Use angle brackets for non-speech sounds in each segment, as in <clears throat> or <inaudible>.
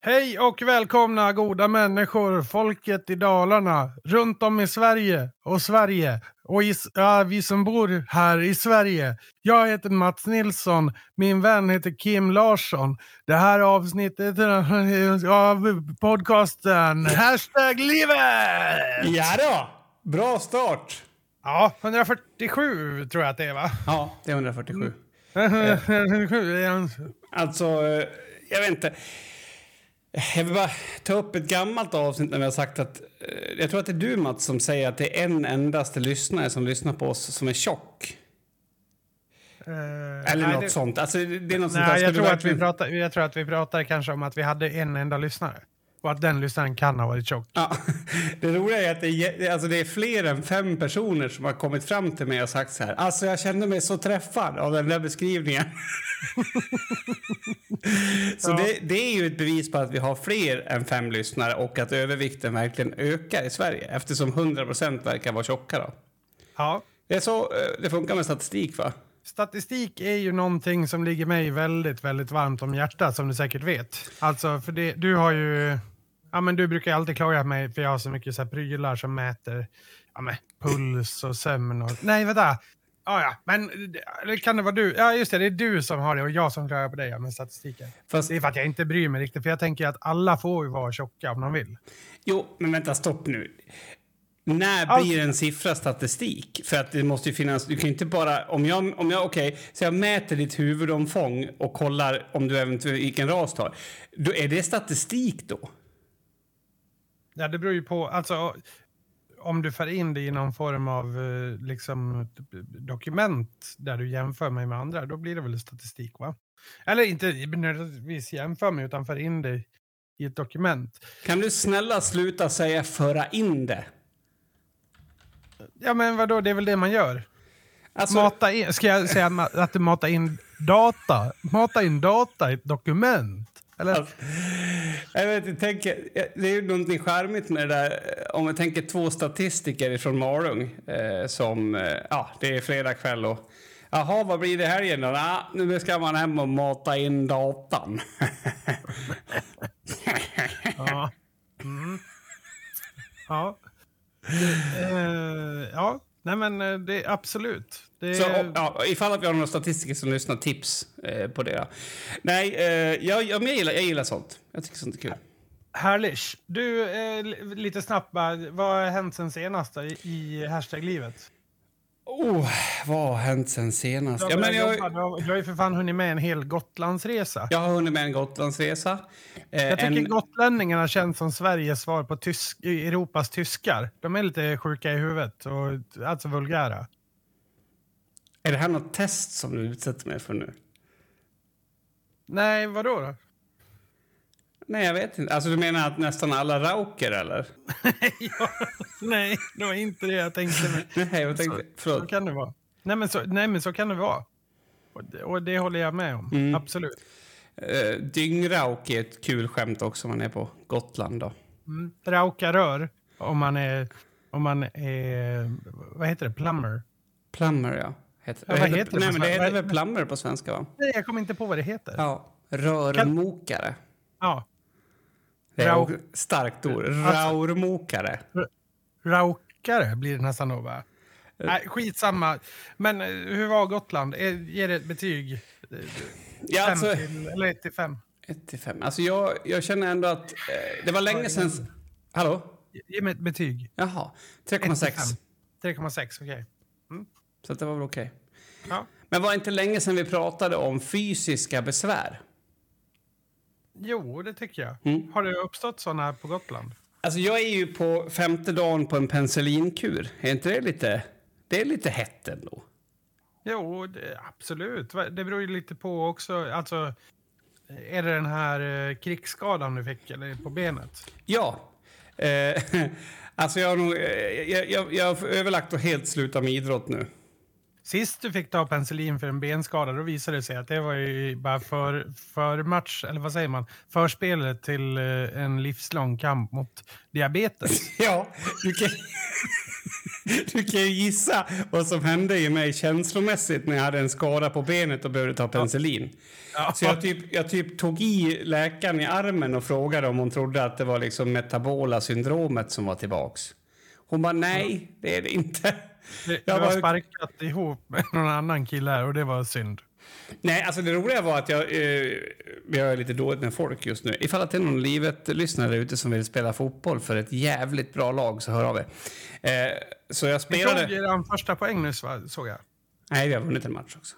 Hej och välkomna goda människor, folket i Dalarna, runt om i Sverige och Sverige och i, ja, vi som bor här i Sverige. Jag heter Mats Nilsson, min vän heter Kim Larsson. Det här avsnittet av podcasten Hashtag livet! Ja då, bra start! Ja, 147 tror jag att det är va? Ja, det är 147. Mm. <laughs> Alltså, eh, jag vet inte. Jag vill bara ta upp ett gammalt avsnitt när vi har sagt att... eh, Jag tror att det är du, Mats, som säger att det är en endaste lyssnare som lyssnar på oss som är tjock. Eller nej, något det- sånt. Alltså, det är något sånt. Nej, Ska jag tror, att vi verkligen- pratar, jag tror att vi pratar kanske om att vi hade en enda lyssnare. Och att den lyssnaren kan ha varit tjock. Ja, <laughs> det roliga är att det är, alltså det är fler än fem personer som har kommit fram till mig och sagt så här. Alltså jag kände mig så träffad av den där beskrivningen. <laughs> så Ja. det, det är ju ett bevis på att vi har fler än fem lyssnare och att övervikten verkligen ökar i Sverige eftersom 100% verkar vara tjocka. Då. Ja. Det är så eh, det funkar med statistik va? Statistik är ju någonting som ligger mig väldigt, väldigt varmt om hjärtat som du säkert vet. Alltså, för det, du har ju... Ja, men du brukar alltid klaga på mig för jag har så mycket så här prylar som mäter ja, men, puls och sömn och... Nej, vänta! Ja, ja, men kan det vara du? Ja, just det, det är du som har det och jag som klagar på dig ja, med statistiken. Fast, Det är för att jag inte bryr mig riktigt, för jag tänker att alla får ju vara tjocka om de vill. jo, men vänta, stopp nu. När Allt- blir en siffra statistik? För att det måste ju finnas, du kan inte bara, om jag, om jag okej, så jag mäter ditt huvudomfång och kollar om du eventuellt, vilken ras du har. Då är det statistik då? Ja, det beror ju på, alltså om du för in det i någon form av eh, liksom, dokument där du jämför mig med andra, då blir det väl statistik va? Eller inte nödvändigtvis jämför mig, utan för in det i ett dokument. Kan du snälla sluta säga föra in det? Ja men vadå, det är väl det man gör? Alltså, Mata in, ska jag säga att du matar in data? Mata in data i ett dokument? Eller? Alltså, jag vet, jag tänker, det är ju någonting charmigt med det där. Om vi tänker två statistiker från Malung eh, som, eh, ja, det är fredag kväll och Jaha, vad blir det här igen då? Nah, nu ska man hem och mata in datan. <laughs> Ja. Mm. Ja. Eh, ja, nej men eh, det är absolut. Det Så ja, ifall att vi har några statistiker som lyssnar, tips eh, på det. Nej, eh, jag, jag, jag, gillar, jag gillar sånt. Jag tycker sånt är kul. Härligt. Du, eh, li- lite snabbt bara, vad har hänt sen senast i, i hashtag-livet? Oh, vad har hänt sen senast? Ja, men jag, har ju för fan hunnit med en hel Gotlandsresa. jag har hunnit med en Gotlandsresa. Eh, Jag tycker en, gotlänningarna känns som Sveriges svar på tysk, Europas tyskar. De är lite sjuka i huvudet och alltså vulgära. är det här något test som du utsätter mig för nu? Nej, vadå då? Nej, jag vet inte. Alltså, du menar att nästan alla rauker, eller? <laughs> ja, nej, det var inte det jag tänkte. Men <laughs> Nej, jag tänkte... så Förlåt. kan det vara. Nej, men så, nej, men så kan det vara. Och det, och det håller jag med om. Mm. Absolut. Uh, dyngrauk är ett kul skämt också om man är på Gotland. Då. Mm. Rauka rör om man är, om man är, vad heter det, plumber? Plumber, ja. Heter, Ja, vad heter det Nej, men det heter väl plumber på svenska, va? Nej, jag kommer inte på vad det heter. Ja. Ja. Rörmokare. Det är Rau- ett starkt ord. Alltså- Raurmokare. Raukare blir det nästan då, va? Nej, skitsamma. Men eh, hur var Gotland? Eh, Ge det ett betyg. eh, Ja, alltså, till, eller ett till fem. 1 till 5. Alltså, jag, jag känner ändå att... Eh, det var länge sedan... Hallå? Ge mig ett betyg. Jaha. Ett till 3,6. fem. 3,6, okej. Så att det var väl okej. Ja. Men var det inte länge sedan vi pratade om fysiska besvär? Jo, det tycker jag. Mm. Har det uppstått sådana på Gotland? Alltså jag är ju på femte dagen på en penicillinkur. Är inte det lite... Det är lite hett ändå. Jo, det, absolut. Det beror ju lite på också. Alltså, är det den här eh, krigsskadan du fick eller på benet? Ja. Eh, <laughs> alltså jag har nog... eh, Jag, jag, jag har överlagt att helt sluta med idrott nu. Sist du fick ta penicillin för en benskada, då visade det sig att det var ju bara för, för match, eller vad säger man, förspelet till eh, en livslång kamp mot diabetes. <laughs> Ja, du kan... du kan ju gissa vad som hände i mig känslomässigt när jag hade en skada på benet och behövde ta penicillin. Ja. Så jag typ, jag typ tog i läkaren i armen och frågade om hon trodde att det var liksom metabola syndromet som var tillbaks. Hon bara nej, det är det inte. Du, Jag har sparkat ihop med någon annan kille här och det var synd. Nej, alltså det roliga var att jag... Eh, vi har lite dåligt med folk just nu. Ifall att det är någon livet-lyssnare ute som vill spela fotboll för ett jävligt bra lag så hör av er. Eh, så jag Ni spelade... tog er första poäng va? såg jag. Nej, vi har vunnit en match också.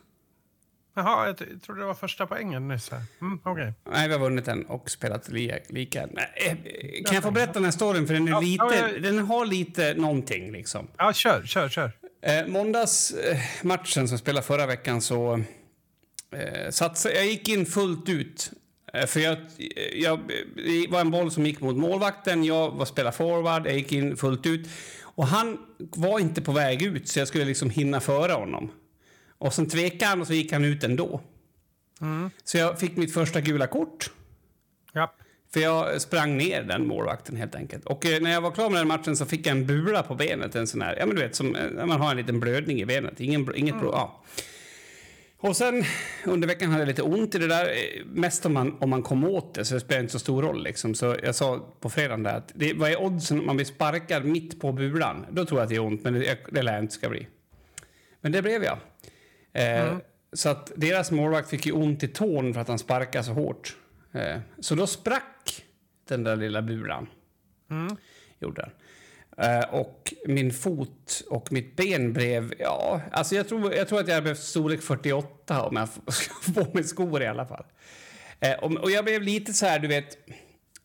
Jaha, jag trodde det var första poängen nyss. här. Mm, Okej. Nej, vi har vunnit en och spelat li lika. Nej, eh, kan jag få berätta den här storyn? För den, är Ja, lite, ja, ja. den har lite någonting liksom. Ja, kör, kör, kör. Eh, måndagsmatchen som spelade förra veckan så eh, satsade, jag gick in fullt ut. Eh, för jag, jag, det var en boll som gick mot målvakten, jag var spelade forward, jag gick in fullt ut. Och han var inte på väg ut så jag skulle liksom hinna före honom. Och sen tvekade han och så gick han ut ändå. Så jag fick mitt första gula kort. Ja. För jag sprang ner den målvakten helt enkelt. Och eh, när jag var klar med den matchen så fick jag en bula på benet. En sån här, ja men du vet, som eh, när man har en liten blödning i benet. Ingen, inget blod, ja. Och sen under veckan hade jag lite ont i det där. eh, Mest om man, om man kom åt det, så det spelar inte så stor roll liksom. Så jag sa på fredagen där att det, vad är oddsen om man blir sparkad mitt på bulan? Då tror jag att det är ont, men det, det lär jag inte ska bli. Men det blev jag. Eh, Så att deras målvakt fick ju ont i tån för att han sparkade så hårt. Eh, så då sprack den där lilla bulan. Gjorde den. Eh, och min fot och mitt ben blev... Ja, alltså jag tror, jag tror att jag hade behövt storlek 48 om jag <laughs> ska få mig skor i alla fall. Eh, och, och jag blev lite så här, du vet...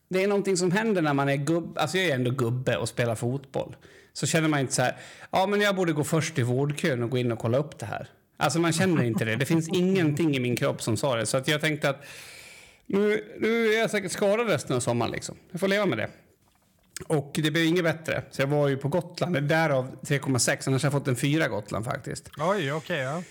Det är någonting som händer när man är gubb, alltså jag är ändå gubbe och spelar fotboll. Så känner man inte så här, ja men jag borde gå först i vårdkön och gå in och kolla upp det här. Alltså man känner inte det. Det finns ingenting i min kropp som sa det. Så att jag tänkte att nu, nu är jag säkert skadad resten av sommaren liksom. Jag får leva med det. Och det blev inget bättre. Så jag var ju på Gotland, därav 3,6. Annars har jag fått en 4 Gotland faktiskt. Oj, okej. ja.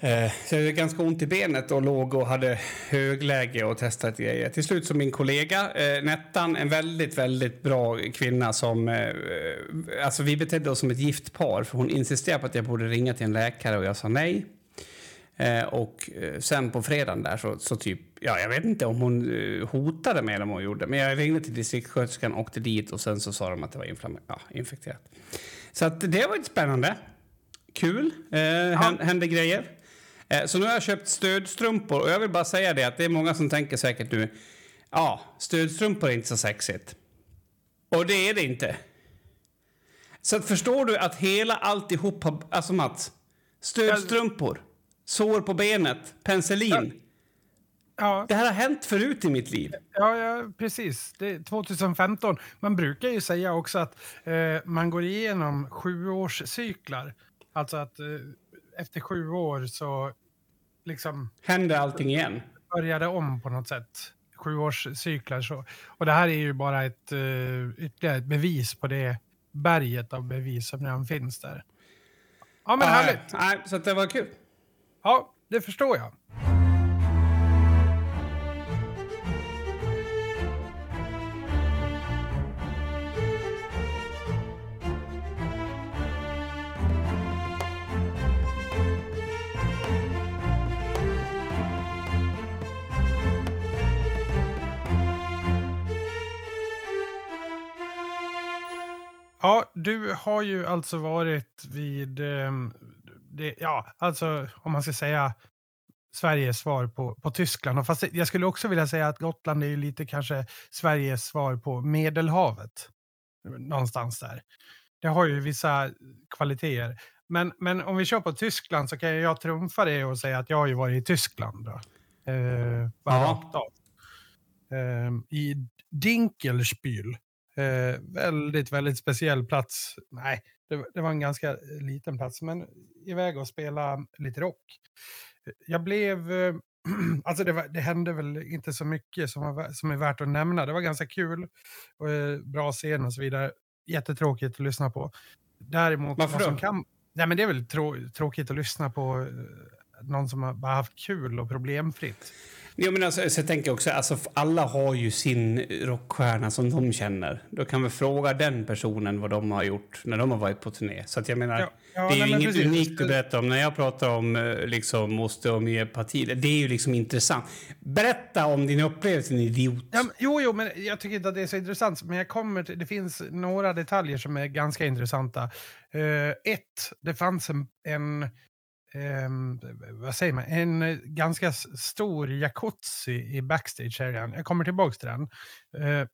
Eh, Så jag hade ganska ont i benet och låg och hade högläge och testat grejer. Till slut så min kollega eh, Nettan, en väldigt, väldigt bra kvinna som... Eh, alltså vi betedde oss som ett gift par för hon insisterade på att jag borde ringa till en läkare och jag sa nej. Och sen på fredagen där så, så typ, ja jag vet inte om hon hotade mig eller om hon gjorde, men jag ringde till distriktssköterskan, åkte dit och sen så sa de att det var ja, infekterat. Så att det var lite spännande. Kul, eh, hän- hände grejer. Eh, så nu har jag köpt stödstrumpor och jag vill bara säga det att det är många som tänker säkert nu, ja, stödstrumpor är inte så sexigt. Och det är det inte. Så att förstår du att hela alltihop har, alltså Mats, stödstrumpor, sår på benet, penicillin. Ja, Det här har hänt förut i mitt liv. ja, ja, precis. Det är 2015. Man brukar ju säga också att eh, man går igenom sjuårscyklar. Alltså att eh, efter sju år så liksom Händer allting igen. börjar det om på något sätt. Sjuårscyklar så. Och det här är ju bara ett uh, ytterligare ett bevis på det berget av bevis som redan finns där. Ja, men härligt. Nej, så det var kul. Ja, det förstår jag. Ja, du har ju alltså varit vid, ehm, det, ja, alltså om man ska säga Sveriges svar på, på Tyskland. Och fast jag skulle också vilja säga att Gotland är ju lite kanske Sveriges svar på Medelhavet. Någonstans där. Det har ju vissa kvaliteter. Men, men om vi kör på Tyskland så kan jag trumfa det och säga att jag har ju varit i Tyskland. Då. Eh, bara Ja. rakt av. Eh, I Dinkelspiel. Eh, väldigt, väldigt speciell plats. Nej, det, det var en ganska liten plats, men iväg och spela lite rock. Jag blev... eh, <clears throat> Alltså det, var, det hände väl inte så mycket som, var, som är värt att nämna. Det var ganska kul. Och, eh, bra scen och så vidare. Jättetråkigt att lyssna på. Däremot... Varför då? Kan, nej, men det är väl trå, tråkigt att lyssna på eh, någon som har bara haft kul och problemfritt. Ja, men alltså, så jag tänker också, alltså, alla har ju sin rockstjärna som de känner. Då kan vi fråga den personen vad de har gjort när de har varit på turné. Så jag menar, Ja, ja, det är nej, ju inget precis. unikt att berätta om. När jag pratar om eh, liksom, osteomyopati, det är ju liksom intressant. Berätta om din upplevelse, din idiot. Ja, men, jo, jo, men jag tycker inte att det är så intressant. Men jag kommer till, det finns några detaljer som är ganska intressanta. Eh, ett, det fanns en, en ehm, vad säger man, en eh, ganska stor jacuzzi i backstage-arean. Jag kommer tillbaka till den. Eh,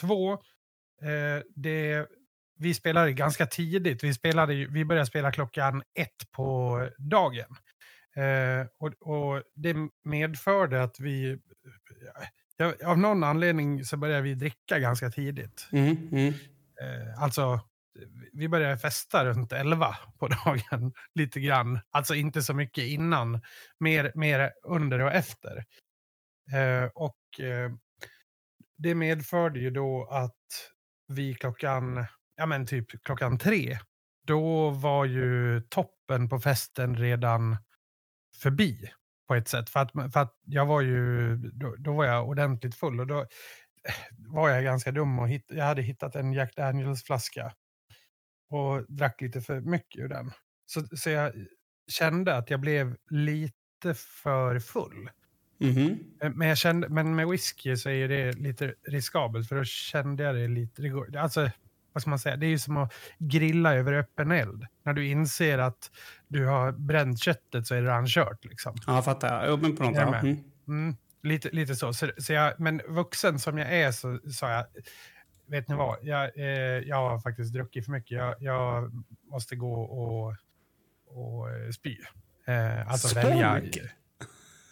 två, eh, det, vi spelade ganska tidigt. Vi, spelade, vi började spela klockan ett på dagen. Eh, och, och det medförde att vi... Ja, av någon anledning så började vi dricka ganska tidigt. Mm, mm. Eh, alltså, vi började festa runt 11 på <laughs> dagen, lite grann. Alltså inte så mycket innan, mer, mer under och efter. Eh, och eh, det medförde ju då att vi klockan, ja men typ klockan tre, då var ju toppen på festen redan förbi på ett sätt. För att, för att jag var ju, då, då var jag ordentligt full och då eh, var jag ganska dum och hitt, jag hade hittat en Jack Daniels flaska och drack lite för mycket ur den. Så, så jag kände att jag blev lite för full. Mhm. Eh, Men, jag kände, men med whisky så är det lite riskabelt för då kände jag det lite... Alltså, vad ska man säga? Det är ju som att grilla över öppen eld. När du inser att du har bränt köttet så är det redan kört. Liksom. Ja, fattar. Jo, men på något mm. Mm, lite, lite så. så, så jag, men vuxen som jag är så sa jag, vet ni vad, jag, eh, jag har faktiskt druckit för mycket. Jag, jag måste gå och, och eh, spy. Eh, alltså Så välja.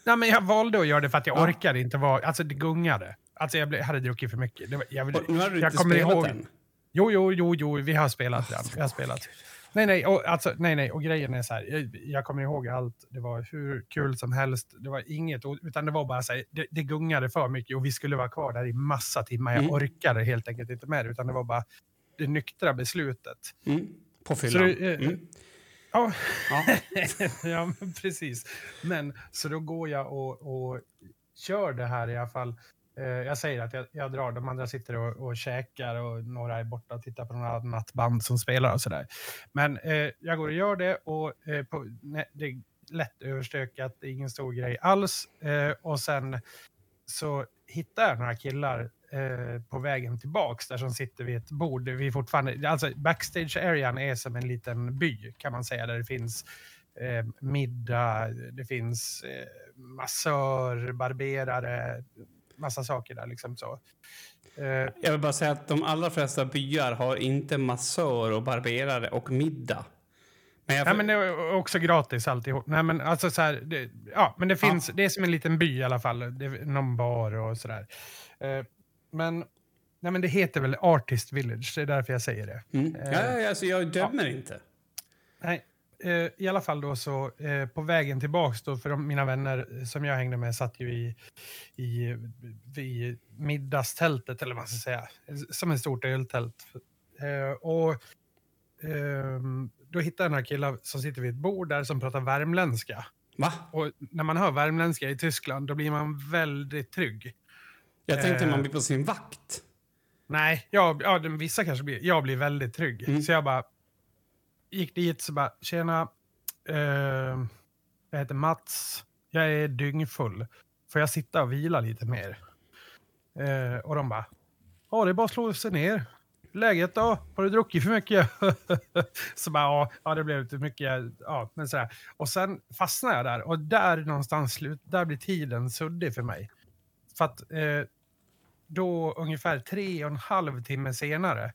Nej, men jag valde att göra det för att jag Ja. orkade inte vara, alltså det gungade. Alltså jag blev, hade druckit för mycket. Var, jag, Och Nu har du jag inte spelat ihåg- än. Jo, jo, jo, jo, vi har spelat den. Vi har spelat. Nej, nej, och, alltså, nej, nej, och grejen är så här, jag, jag kommer ihåg allt, det var hur kul som helst, det var inget, utan det var bara så här, det, det gungade för mycket och vi skulle vara kvar där i massa timmar. Jag Mm. orkade helt enkelt inte med det, utan det var bara det nyktra beslutet. Mm. På fyllan. eh, Mm. Ja, Ja. <laughs> precis. Men så då går jag och, och kör det här i alla fall. Eh, jag säger att jag, jag drar, de andra sitter och, och käkar och några är borta och tittar på några annat band som spelar och sådär. Men eh, jag går och gör det och eh, på, nej, det är lätt överstökat, det är ingen stor grej alls. Eh, och sen så hittar jag några killar eh, på vägen tillbaks där som sitter vid ett bord. Vi är fortfarande, alltså backstage-arean är som en liten by kan man säga, där det finns eh, middag, det finns eh, massör, barberare, massa saker där liksom så. Eh, Jag vill bara säga att de allra flesta byar har inte massör och barberare och middag. Men jag... Nej, men det är också gratis alltihop. Nej, men alltså så här, det, ja, men det finns, det är som en liten by i alla fall. Det är någon bar och sådär. Eh, men, nej, men det heter väl Artist Village, det är därför jag säger det. Mm. Ja, ja, ja, alltså, jag dömer inte. Nej, eh, i alla fall då så eh, på vägen tillbaks då, för de, mina vänner som jag hängde med satt ju i, i, i middagstältet, eller vad man ska säga, som ett stort öltält. Eh, och ehm, då hittade jag några killar som sitter vid ett bord där som pratar värmländska. Va? Och när man hör värmländska i Tyskland, då blir man väldigt trygg. Jag tänkte Eh. man blir på sin vakt. Nej, jag, ja, vissa kanske blir, jag blir väldigt trygg. Mm. Så jag bara gick dit så bara, tjena, eh, jag heter Mats, jag är dyngfull. Får jag sitta och vila lite mer? Eh, och de bara, ja det är bara att slå sig ner. Läget då? Har du druckit för mycket? <laughs> så bara, ja, det blev lite mycket. Ja, men sådär. Och sen fastnar jag där och där någonstans slut, där blir tiden suddig för mig. För att eh, då ungefär tre och en halv timme senare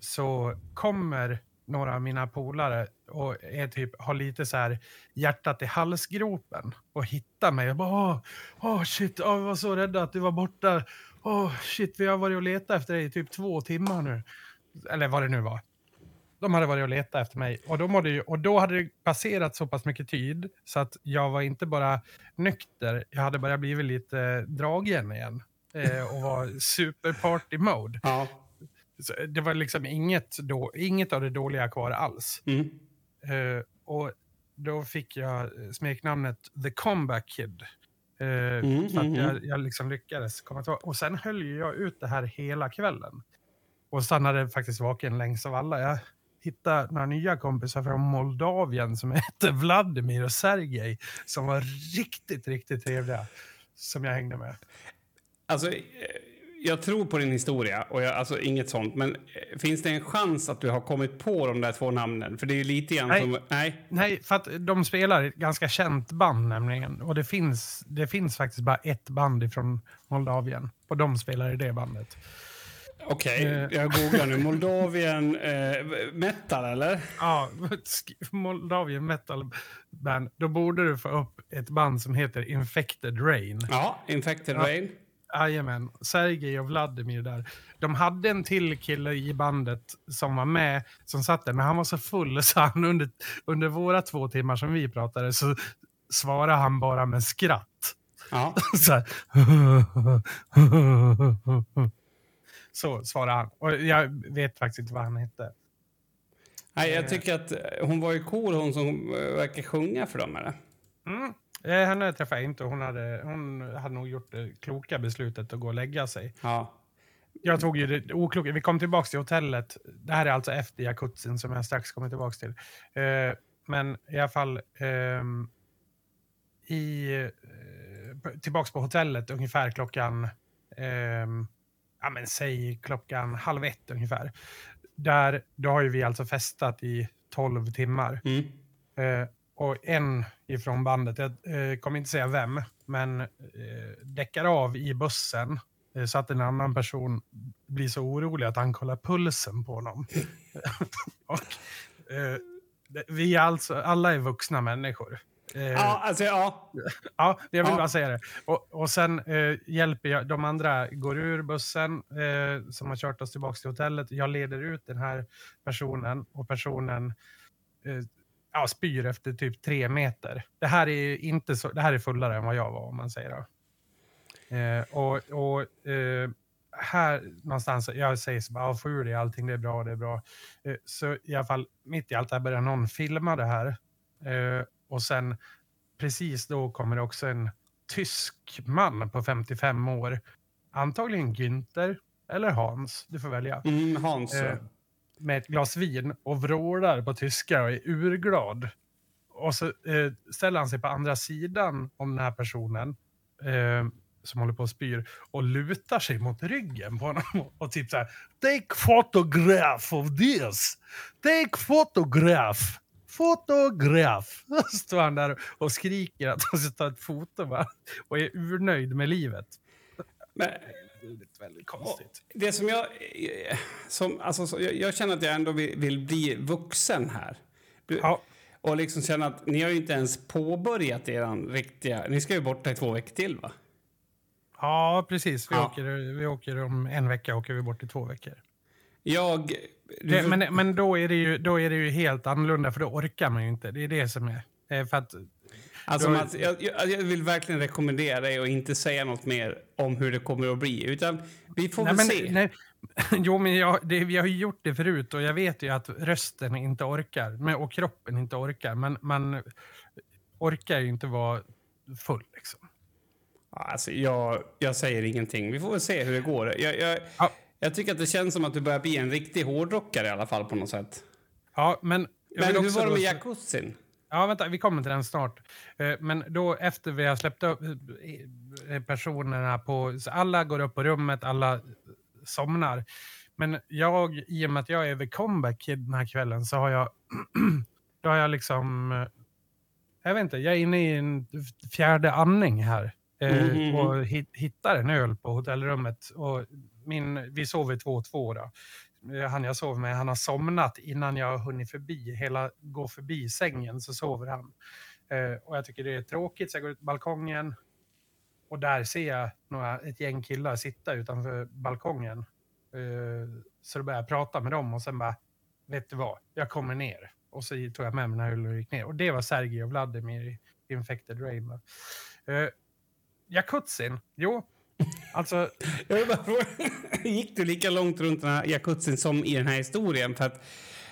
så kommer några av mina polare och är typ, har lite så här hjärtat i halsgropen och hittar mig Jag bara åh, åh shit, åh, vi var så rädda att du var borta. Åh shit, vi har varit och letat efter dig i typ två timmar nu. Eller vad det nu var. De hade varit och letat efter mig och, de hade ju, och då hade det passerat så pass mycket tid så att jag var inte bara nykter, jag hade börjat blivit lite dragen igen eh, och var super party mode. Ja. Så det var liksom inget, då, inget av det dåliga kvar alls. Mm. Eh, och då fick jag smeknamnet The Comeback Kid. Eh, Mm, för att mm, jag, jag liksom lyckades komma tillbaka. Och sen höll jag ut det här hela kvällen. Och stannade faktiskt vaken längst av alla. Jag hittade några nya kompisar från Moldavien som <laughs> hette Vladimir och Sergej. Som var riktigt, riktigt trevliga. Som jag hängde med. Alltså, eh, jag tror på din historia, och jag, alltså inget sånt. Men eh, finns det en chans att du har kommit på de där två namnen? För det är ju lite grann Nej. som... Nej. Nej, för att de spelar ett ganska känt band nämligen. Och det finns, det finns faktiskt bara ett band ifrån Moldavien. Och de spelar i det bandet. Okej, Eh. jag googlar nu. <laughs> Moldavien eh, metal, eller? Ja, Moldavien metal band. Då borde du få upp ett band som heter Infected Rain. Ja, Infected Ja. Rain. Jajamän, Sergej och Vladimir där. De hade en till kille i bandet som var med, som satt där, men han var så full så han under, under våra två timmar som vi pratade så svarade han bara med skratt. Ja. <laughs> Så, här. så svarade han. Och jag vet faktiskt inte vad han hette. Nej, jag tycker att hon var ju cool, hon som eh, verkar sjunga för dem, eller? Mm. Eh, Henne träffade jag inte. Hon hade, hon hade nog gjort det kloka beslutet att gå och lägga sig. Ja. Jag tog ju det okloka. Vi kom tillbaka till hotellet. Det här är alltså efter jacuzzin som jag strax kommer tillbaka till. Eh, men i alla fall ehm, i, eh, tillbaks på hotellet ungefär klockan, ehm, ja men säg klockan halv ett ungefär. Där, då har ju vi alltså festat i 12 timmar. Mm. Och en ifrån bandet, jag eh, kommer inte säga vem, men eh, däckar av i bussen eh, så att en annan person blir så orolig att han kollar pulsen på honom. <laughs> och, eh, vi är alltså, alla är vuxna människor. Eh, Ja, alltså, ja. Ja, jag vill Ja. bara säga det. Och, och sen eh, hjälper jag, de andra går ur bussen eh, som har kört oss tillbaka till hotellet. Jag leder ut den här personen och personen ja, spyr efter typ tre meter. Det här är inte så, det här är fullare än vad jag var om man säger då. Eh, och och eh, här någonstans, jag säger så bara, "Ja, få ur dig allting, det är bra, det är bra. Eh, så i alla fall, mitt i allt det här börjar någon filma det här. Eh, och sen precis då kommer det också en tysk man på 55 år. Antagligen Günther eller Hans, du får välja. Mm, Hans. Med ett glas vin och vrålar på tyska och är urglad. Och så eh, ställer han sig på andra sidan om den här personen eh, som håller på och spyr och lutar sig mot ryggen på honom <laughs> och typ så här Take photograph of this! Take photograph! Photograph! <laughs> Står han där och skriker att han ska ta ett foto va? och är urnöjd med livet. Men, Väldigt, väldigt konstigt. det som jag... Som, alltså, så- jag, jag känner att jag ändå vill, vill bli vuxen här. Du, Ja, Och liksom känna att ni har ju inte ens påbörjat er riktiga... Ni ska ju borta i två veckor till, va? Ja, precis. Vi, Ja. Åker, vi åker om en vecka åker vi bort i två veckor. Jag... Det, men men då, är det ju, då är det ju helt annorlunda, för då orkar man ju inte. Det är det som är... Eh, för att, alltså, Mats, jag, jag, jag vill verkligen rekommendera dig att inte säga något mer om hur det kommer att bli. Utan vi får nej, väl men, se. nej, <laughs> jo, men jag, det, vi har ju gjort det förut och jag vet ju att rösten inte orkar men, och kroppen inte orkar. Men man orkar ju inte vara full. Liksom. Alltså, jag, jag säger ingenting. Vi får väl se hur det går. Jag, jag, Ja. jag tycker att det känns som att du börjar bli en riktig hårdrockare i alla fall på något sätt. Ja, men Men hur var det med jacuzzin? Ja, vänta, vi kommer till den snart. Eh, Men då efter vi har släppt upp eh, personerna på... så Alla går upp på rummet, alla somnar. Men jag, i och med att jag är vid comeback den här kvällen så har jag... <clears throat> då har jag liksom... eh, Jag vet inte, jag är inne i en fjärde andning här. eh, Mhm. Och hit- hittar en öl på hotellrummet. Och min, vi sover två och två då. Eh, han jag sover med, han har somnat innan jag har hunnit förbi, hela, gå förbi sängen så sover han. Eh, och jag tycker det är tråkigt så jag går ut på balkongen. Och där ser jag några, ett gäng killar sitta utanför balkongen. Eh, så då börjar jag prata med dem och sen bara, vet du vad, jag kommer ner. Och så tog jag med mig den här och gick ner. Och det var Sergej och Vladimir i Infected Rain. Eh, Jacuzzin, jo, alltså <laughs> Jag vill bara fråga, <laughs> gick du lika långt runt den här jacuzzin som i den här historien? För att,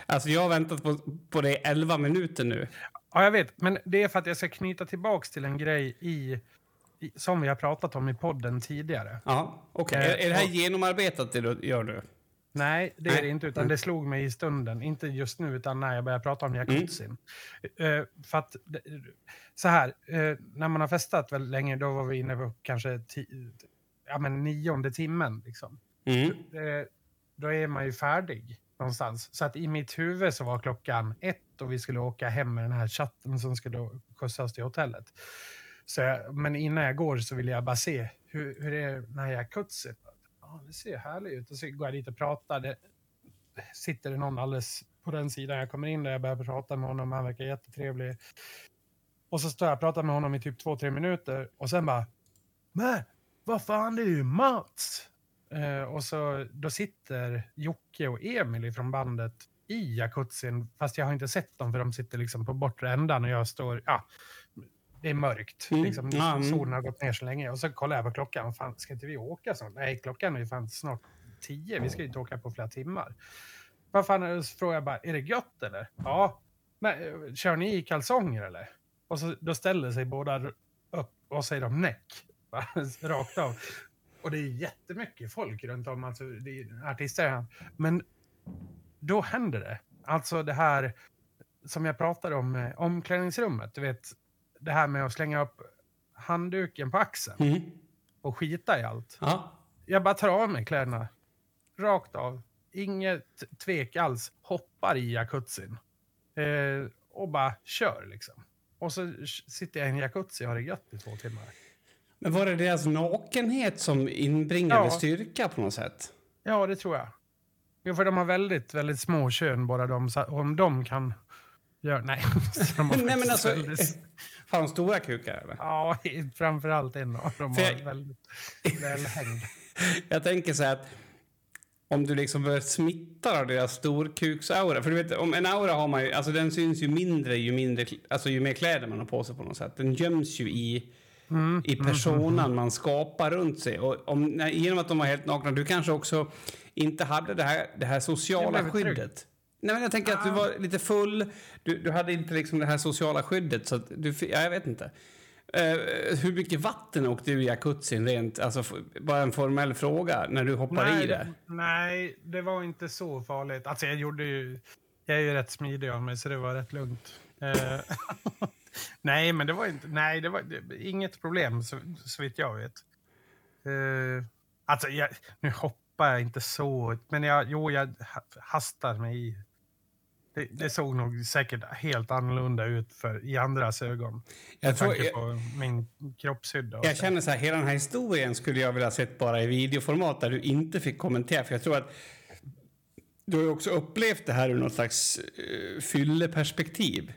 alltså jag har väntat på, på det i 11 minuter nu. Ja, jag vet. Men det är för att jag ska knyta tillbaks till en grej i i- som vi har pratat om i podden tidigare. Ja, okej. Eh, Är, är det här och- genomarbetat det du gör nu? Nej, det är det inte, utan det slog mig i stunden. Inte just nu, utan när jag började prata om jacuzzin. Mm. Eh, för att, så här, eh, när man har festat väldigt länge, då var vi inne på kanske ti- ja, men nionde timmen. Liksom. Mm. Eh, då är man ju färdig någonstans. Så att i mitt huvud så var klockan ett och vi skulle åka hem med den här chatten som skulle skjutsas till hotellet. Så jag, men innan jag går så vill jag bara se hur, hur är den här jacuzzin? Ja, det ser härligt ut. Och så går jag dit och pratar. Det, sitter det någon alldeles på den sidan. Jag kommer in där jag börjar prata med honom. Han verkar jättetrevlig. Och så står jag och pratar med honom i typ två, tre minuter. Och sen bara, men vad fan det är ju Mats! Eh, och så då sitter Jocke och Emil från bandet i jacuzzin. Fast jag har inte sett dem för de sitter liksom på bortre ändan och jag står, ja, det är mörkt. Mm. Liksom, mm. Solen har gått ner så länge. Och så kollar jag på klockan. Fan, ska inte vi åka snart? Nej, klockan är ju fan snart tio. Vi ska ju inte åka på flera timmar. Vad fan, det? så frågar jag bara, är det gött eller? Ja. Men, eh, kör ni i kalsonger eller? Och så, då ställer sig båda upp och säger de näck. <laughs> Rakt av. Och det är jättemycket folk runt om, alltså det är artister. Men då händer det. Alltså det här som jag pratade om, eh, omklädningsrummet. Du vet, det här med att slänga upp handduken på axeln Mm. och skita i allt. Ja. Jag bara tar av mig kläderna. Rakt av. Inget tvek alls. Hoppar i jacuzzin. Eh, och bara kör liksom. Och så sitter jag i en jacuzzi och har det gött i två timmar. Men var det deras nakenhet som inbringade Ja. styrka på något sätt? Ja, det tror jag. Jo, för de har väldigt, väldigt små kön bara de. Om de kan göra... Nej. <laughs> de har Nej, men alltså, väldigt- har de stora kukar eller? Ja, <laughs> framförallt en av dem har jag- väldigt välhängd. <laughs> Jag tänker så här att om du liksom börjar smitta av deras storkuksaura. För du vet, om en aura har man ju, alltså den syns ju mindre ju mindre, alltså ju mer kläder man har på sig på något sätt. Den göms ju i, Mm. i personan man skapar runt sig. Och om, genom att de var helt nakna, du kanske också inte hade det här, det här sociala trygg. skyddet. Nej, men jag tänker att du Ah. var lite full, du, du hade inte liksom det här sociala skyddet. Så du, ja, jag vet inte. Eh, hur mycket vatten åkte du i jacuzzin rent, alltså bara en formell fråga, när du hoppar i det? Nej, det var inte så farligt. Alltså jag gjorde ju... Jag är ju rätt smidig av mig, så det var rätt lugnt. Eh, <laughs> <laughs> nej, men det var inte... Nej, det var det, inget problem, så, så vitt jag vet. Uh, alltså, jag, nu hoppar jag inte så, men jag, jo, jag ha- hastar mig i. Det, det såg nog säkert helt annorlunda ut för, i andras ögon. Jag, tror, jag, på min kroppshydda. jag så. känner så här, hela den här historien skulle jag vilja sett bara i videoformat där du inte fick kommentera. För jag tror att du har ju också upplevt det här ur något slags uh, fylleperspektiv.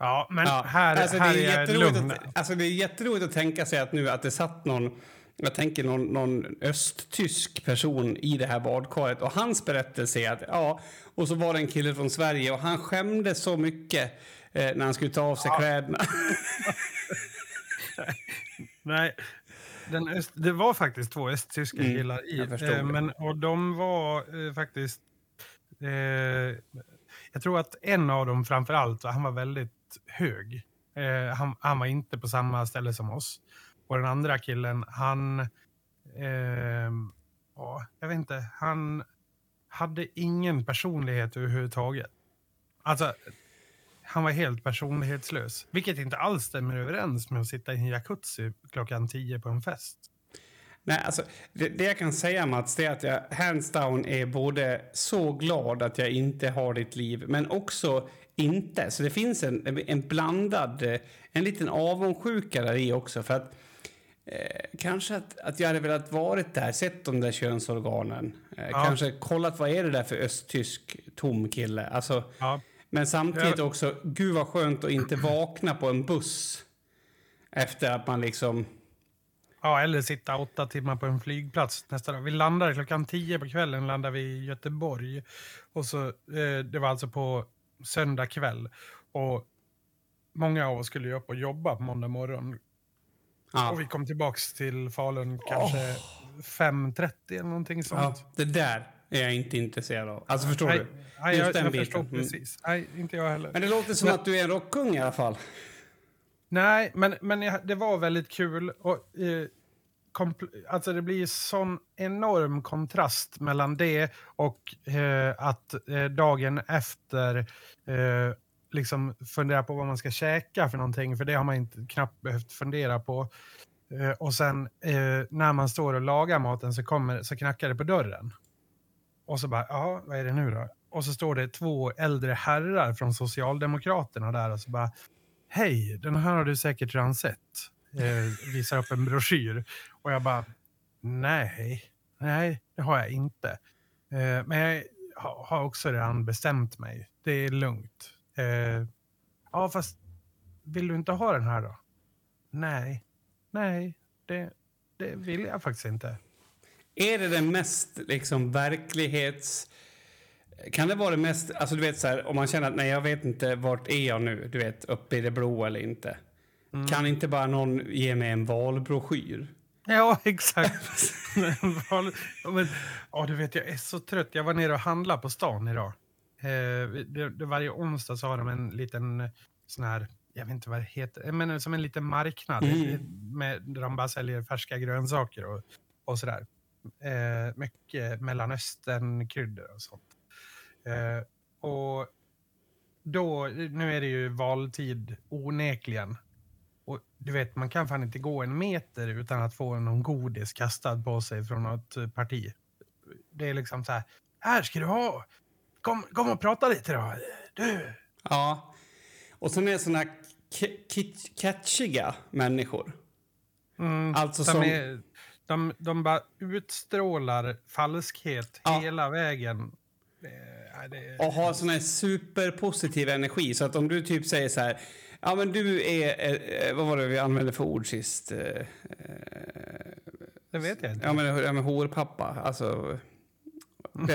Ja, men Ja, här, alltså, här det är är jag lugn. att, alltså det är jätteroligt att tänka sig att nu att det satt någon jag tänker någon, någon östtysk person i det här badkaret och hans berättelse är att ja, och så var det en kille från Sverige och han skämdes så mycket eh, när han skulle ta av sig kläderna. <laughs> Nej, den öst, det var faktiskt två östtyska Mm, killar i. Eh, men, och de var eh, faktiskt... Eh, jag tror att en av dem framför allt, han var väldigt hög. Eh, han, han var inte på samma ställe som oss. Och den andra killen, han... Eh, ja, jag vet inte. Han hade ingen personlighet överhuvudtaget. Alltså, han var helt personlighetslös. Vilket inte alls stämmer överens med att sitta i en jacuzzi klockan tio på en fest. Nej, alltså, det, det jag kan säga Mats, det är att jag hands down är både så glad att jag inte har ditt liv, men också inte. Så det finns en, en blandad, eh, en liten avundsjuka där i också. För att eh, kanske att, att jag hade velat varit där, sett de där könsorganen. Eh, Ja. Kanske kollat vad är det där för östtysk tom kille. Alltså, Ja, men samtidigt Ja. också, gud vad skönt att inte vakna på en buss efter att man liksom... ja eller sitta åtta timmar på en flygplats nästa dag. Vi landade klockan tio på kvällen landade vi i Göteborg. Och så, eh, det var alltså på söndag kväll. Och många av oss skulle ju upp och jobba på måndag morgon. Ja. Och vi kom tillbaks till Falun kanske 5.30 eller någonting sånt. Ja, det där är jag inte intresserad av. Alltså förstår Nej, du? nej, Just jag, den jag biten. förstår Mm. precis. Nej, inte jag heller. Men det låter som Men- att du är en rockkung i alla fall. Nej, men, men det var väldigt kul. Och, eh, alltså det blir sån enorm kontrast mellan det och eh, att eh, dagen efter eh, liksom fundera på vad man ska käka för någonting. För det har man inte knappt behövt fundera på. Eh, och sen eh, när man står och lagar maten så, kommer, så knackar det på dörren. Och så bara, ja, vad är det nu då? Och så står det två äldre herrar från Socialdemokraterna där och så bara, hej, den här har du säkert redan sett. Eh, visar upp en broschyr. Och jag bara, nej, nej, det har jag inte. Eh, men jag har också redan bestämt mig. Det är lugnt. Eh, ja, fast vill du inte ha den här då? Nej, nej, det, det vill jag faktiskt inte. Är det den mest liksom verklighets... Kan det vara det mest... Alltså du vet så här, om man känner att nej jag vet inte vart är jag nu, du vet uppe i det blå eller inte. Kan inte bara någon ge mig en valbroschyr? Ja, <laughs> exakt. Men, ja, du vet, jag är så trött. Jag var nere och handlade på stan idag. Eh, det, det, varje onsdag så har de en liten eh, sån här, jag vet inte vad det heter, men som en liten marknad Mm. eh, med, där de bara säljer färska grönsaker och, och sådär. Eh, mycket Mellanöstern-kryddor och sånt. Eh, och då, nu är det ju valtid onekligen. Och du vet, man kan fan inte gå en meter utan att få någon godis kastad på sig från något eh, parti. Det är liksom så här, här ska du ha. Kom, kom och prata lite då. Du. Ja. Och sen är det såna catchiga människor. Mm, Alltså som- är, de, de bara utstrålar falskhet Ja. hela vägen. Det, det, Och har sån här superpositiv energi. Så att om du typ säger så här... Ja, men du är... Eh, vad var det vi använde för ord sist? Eh, eh, det vet jag inte. ja, men, ja, men horpappa. Alltså...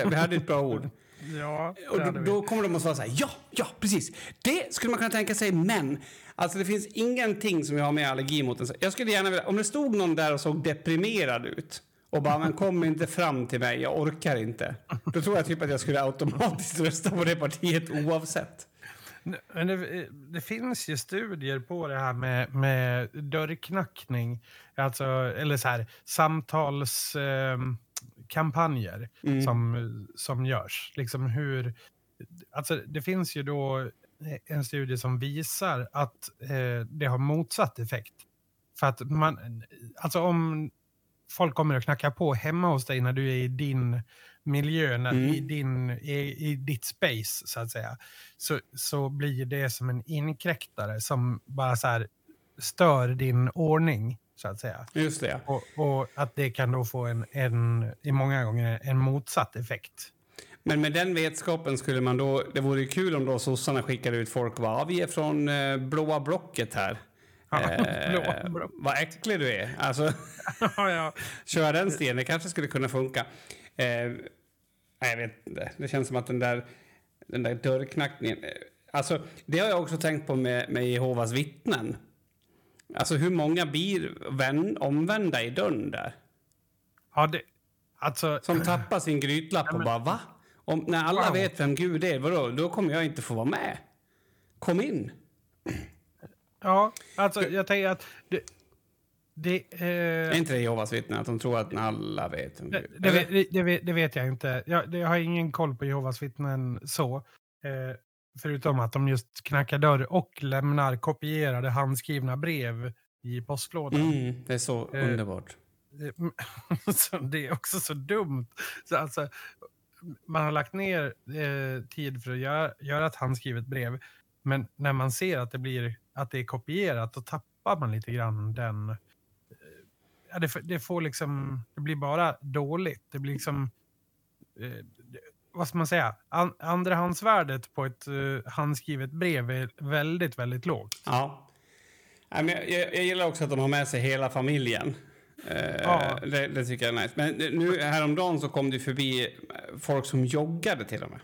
Vi, hade ett bra ord. <laughs> Ja, Och då, då kommer de att svara så här, ja, ja, precis. Det skulle man kunna tänka sig, men alltså det finns ingenting som jag har mer allergi mot. så- Jag skulle gärna vilja, om det stod någon där och såg deprimerad ut och bara, men kom inte fram till mig, jag orkar inte. Då tror jag typ att jag skulle automatiskt rösta på det partiet oavsett. Men det, det finns ju studier på det här med, med dörrknackning, alltså, eller så här, samtalskampanjer kampanjer Mm. som, som görs. Liksom hur, alltså, det finns ju då en studie som visar att eh, det har motsatt effekt. För att man, alltså om folk kommer och knackar på hemma hos dig när du är i din miljö, när, Mm. i, din, i, i ditt space så att säga, så, så blir det som en inkräktare som bara så här stör din ordning så att säga. Just det. Och, och att det kan då få en, en, i många gånger en motsatt effekt. Men med den vetskapen skulle man då, det vore ju kul om då sossarna skickade ut folk, vad vi är från eh, blåa blocket här. Ja, <laughs> Eh, blåa block. vad äcklig du är. Alltså, <laughs> ja, <laughs> den stenen, det kanske skulle kunna funka. Eh, nej, jag vet inte. Det känns som att den där, den där dörrknackningen... eh, Alltså, det har jag också tänkt på med, med Jehovas vittnen. Alltså hur många blir vän, omvända i dörren där? ja det, alltså, Som tappar sin grytlapp och bara va? Om, när alla Wow. vet vem Gud är, vadå? Då kommer jag inte få vara med. Kom in. ja, alltså jag tänker att det, det, eh, Är inte det Jehovas vittnen? Att de tror att alla vet vem Det, Gud det, det, det, vet, det vet jag inte. Jag, jag har ingen koll på Jehovas vittnen så. Eh, förutom att de just knackar dörr och lämnar kopierade handskrivna brev i postlådan. Mm, det är så Eh, underbart. <laughs> Det är också så dumt. Så alltså, man har lagt ner eh, tid för att göra, göra ett handskrivet brev. Men när man ser att det, blir, att det är kopierat, då tappar man lite grann den... eh, Ja, det, det får liksom... Det blir bara dåligt. Det blir liksom... Eh, vad ska man säga? An, andrahandsvärdet på ett eh, handskrivet brev är väldigt, väldigt lågt. Ja. Jag, jag, jag gillar också att de har med sig hela familjen. Eh, Ja. det, det tycker jag är nice. Men nu häromdagen så kom det förbi folk som joggade till och med.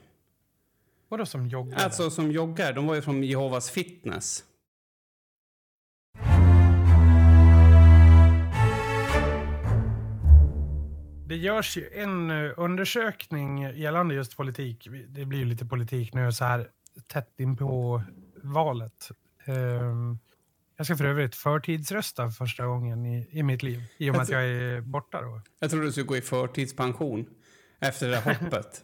Vadå som joggare? Alltså som joggar, de var ju från Jehovas fitness. Det görs ju en eh, undersökning gällande just politik. Det blir ju lite politik nu så här tätt in på valet. Ehm, Jag ska för övrigt förtidsrösta för första gången i, i mitt liv. I och med att jag är borta då. Jag trodde du skulle gå i förtidspension efter det där <laughs> hoppet.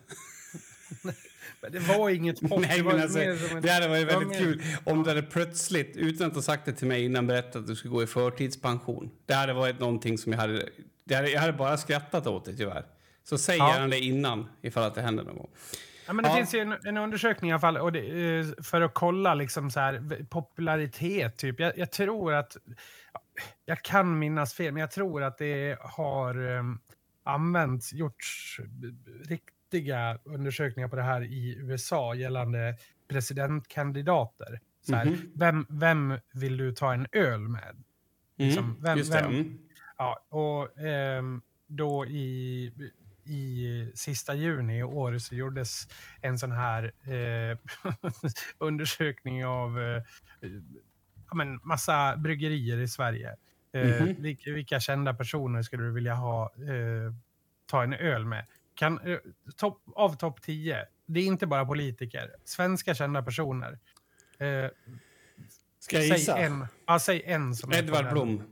Men det var inget hopp. Nej, det, men alltså, som en- det hade varit det var väldigt kul om du hade plötsligt, utan att ha sagt det till mig innan, berättat att du skulle gå i förtidspension. Det hade varit någonting som jag hade... Det hade jag hade bara skrattat åt det, tyvärr. Så säg Ja. gärna det innan, ifall att det händer någon gång. Ja, men det Ja. finns ju en, en undersökning i alla fall och det, eh, för att kolla liksom så här, popularitet. Typ. Jag, jag tror att, jag kan minnas fel, men jag tror att det har um, använts, gjorts riktiga undersökningar på det här i USA gällande presidentkandidater. Så här, Mhm. vem, vem vill du ta en öl med? Liksom, Mm, vem- just det. vem- Mm. Ja, och ehm, då i, i sista juni i år så gjordes en sån här eh, <laughs> undersökning av eh, ja, men massa bryggerier i Sverige. Eh, Mhm. vilka, vilka kända personer skulle du vilja ha eh, ta en öl med? Kan, eh, topp- av topp 10, det är inte bara politiker, svenska kända personer. Eh, Ska jag säg gissa? en, ja, säg en som Edvard. Blom.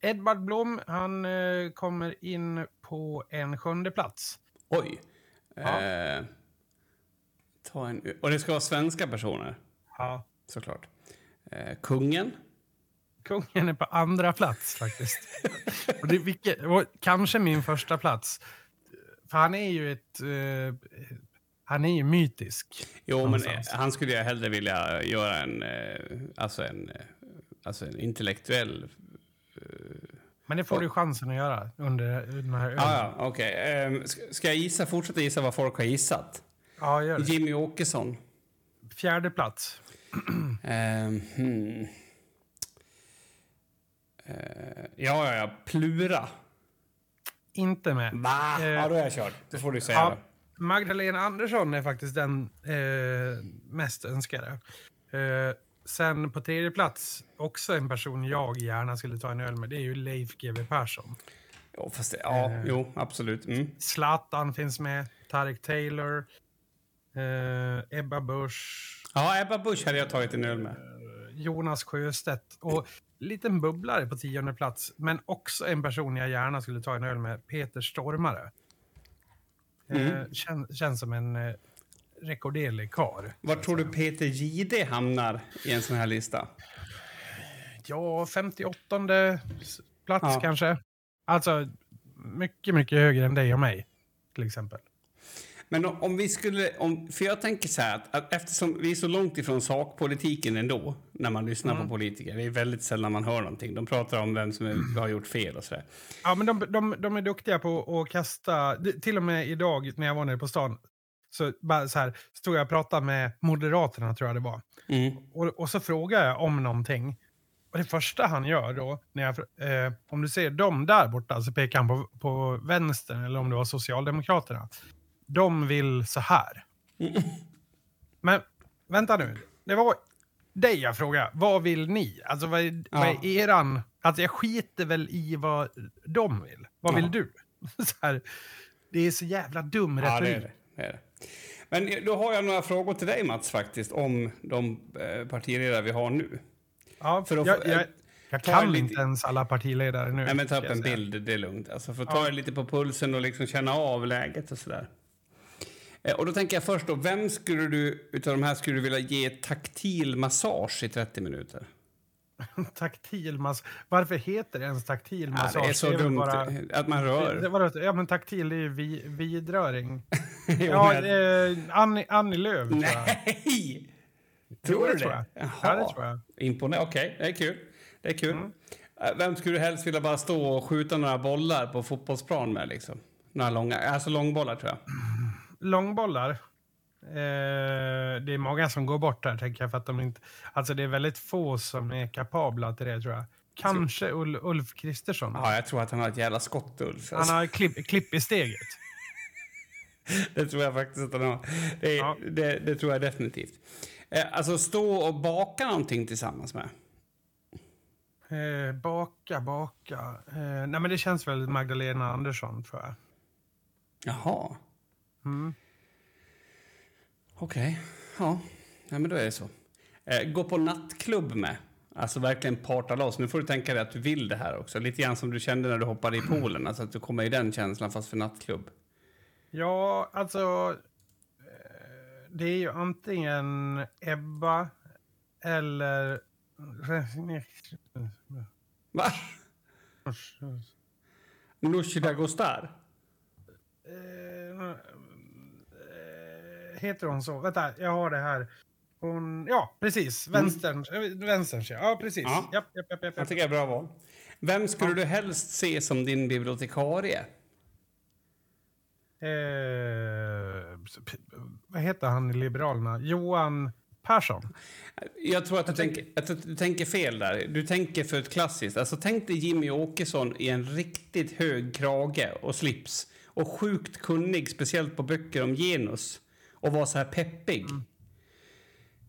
Edvard Blom, han eh, kommer in på en sjunde plats. Oj. Ja. Eh, ta en, och det ska vara svenska personer, Ja. såklart. Eh, kungen. Kungen är på andra plats faktiskt. och det, vilket, och kanske min första plats. För han är ju ett... Eh, han är ju mytisk. Jo, men Någonstans. eh, han skulle jag hellre vilja göra en, eh, alltså en, alltså en intellektuell... Men det får du chansen att göra under den här ölen. Ah, ja, okej. Eh, ska, ska jag gissa, fortsätta gissa vad folk har gissat? ja, gör det. Jimmy Åkesson. Fjärde plats. Eh, hmm. eh, ja, ja, ja. Plura. Inte med. Va? Eh, ja, då är jag körd. Då får du säga Ja, det. Magdalena Andersson är faktiskt den eh, mest önskade. Eh, sen på tredje plats, också en person jag gärna skulle ta en öl med, det är ju Leif GW Persson. Jo, fast det, ja, Eh. jo, absolut. Mm. Zlatan finns med, Tarek Taylor, eh, Ebba Busch, Ja, Ebba Busch hade jag tagit en öl med. Jonas Sjöstedt och liten bubblare på tionde plats, men också en person jag gärna skulle ta en öl med, Peter Stormare. Eh, Mm. kän, känns som en eh, rekorderlig kar. Var tror du Peter Gide hamnar i en sån här lista? Ja, 58 plats Ja. kanske. Alltså, mycket, mycket högre än dig och mig, till exempel. Men om, om vi skulle... Om, för jag tänker så här att, att eftersom vi är så långt ifrån sakpolitiken ändå när man lyssnar Mm. på politiker. Det är väldigt sällan man hör någonting. De pratar om vem som är, har gjort fel och så där. Ja, men de, de, de är duktiga på att kasta... Till och med idag när jag var nere på stan så, bara så här, stod jag och pratade med Moderaterna, tror jag det var. Mm. Och, och så frågar jag om någonting. Och det första han gör då, när jag, eh, om du ser dem där borta, så pekar han på, på vänstern, eller om det var Socialdemokraterna. De vill så här. <laughs> Men vänta nu, det var dig jag frågade. Vad vill ni? Alltså vad är, vad är eran... Alltså jag skiter väl i vad de vill. Vad vill Ja. du? <laughs> Så här, det är så jävla dum Ja, det retorik. är det. det, är det. Men då har jag några frågor till dig, Mats, faktiskt, om de eh, partiledare vi har nu. Ja, För att jag, jag, jag kan lite- inte ens alla partiledare nu. Nej, men ta upp en bild, det är lugnt. Alltså, för att ta Ja. det lite på pulsen och liksom känna av läget och sådär. Eh, Och då tänker jag först då, vem skulle du utav de här skulle du vilja ge taktil massage i 30 minuter? <laughs> Taktil massage. Varför heter det ens taktil Ja, massage? det är så väl dumt bara- att man rör. Det, det var, ja, men taktil det är ju vi, vidröring. <laughs> <laughs> Ja, eh, Annie, Annie Lööf tror jag. Nej! Tror det du tror det? jag. Ja, det tror jag. Imponerande. Okej, det är kul. Det är kul. Mm. Eh, Vem skulle du helst vilja bara stå och skjuta några bollar på fotbollsplan med? Liksom? Några långa, alltså långbollar tror jag. Långbollar. Eh, det är många som går bort där, tänker jag. För att de inte, alltså det är väldigt få som är kapabla till det, tror jag. Kanske Ul, Ulf Kristersson. Ja, jag tror att han har ett jävla skott, Ulf. Han Alltså, har klipp, klipp i steget. <laughs> Det tror jag faktiskt att han har. Det, Ja. det, det tror jag definitivt. Eh, alltså stå och baka någonting tillsammans med. Eh, baka, baka. Eh, nej, men det känns väl Magdalena Andersson, tror jag. Jaha, Mm. okej. Ja. ja, men då är det så. Eh, gå på nattklubb med. Alltså verkligen parta loss. Nu får du tänka dig att du vill det här också. Lite grann som du kände när du hoppade i poolen. Alltså att du kommer i den känslan fast för nattklubb. Ja, alltså... eh, Det är ju antingen Ebba eller... Va? <laughs> Nooshi Dagostar? Eh, eh, Heter hon så? Vänta, jag har det här. Hon, ja, precis. Vänstern. Mm. Vänsterns, ja. ja. precis. Ja. Japp, japp, japp, japp, Jag tycker det är bra val. Vem skulle du helst se som din bibliotekarie? Eh, vad heter han i Liberalerna? Johan Persson? Jag tror att du, tänker, att du tänker fel där. Du tänker för ett klassiskt. Alltså tänk dig Jimmy Åkesson i en riktigt hög krage och slips. Och sjukt kunnig, speciellt på böcker om genus. Och vara så här peppig.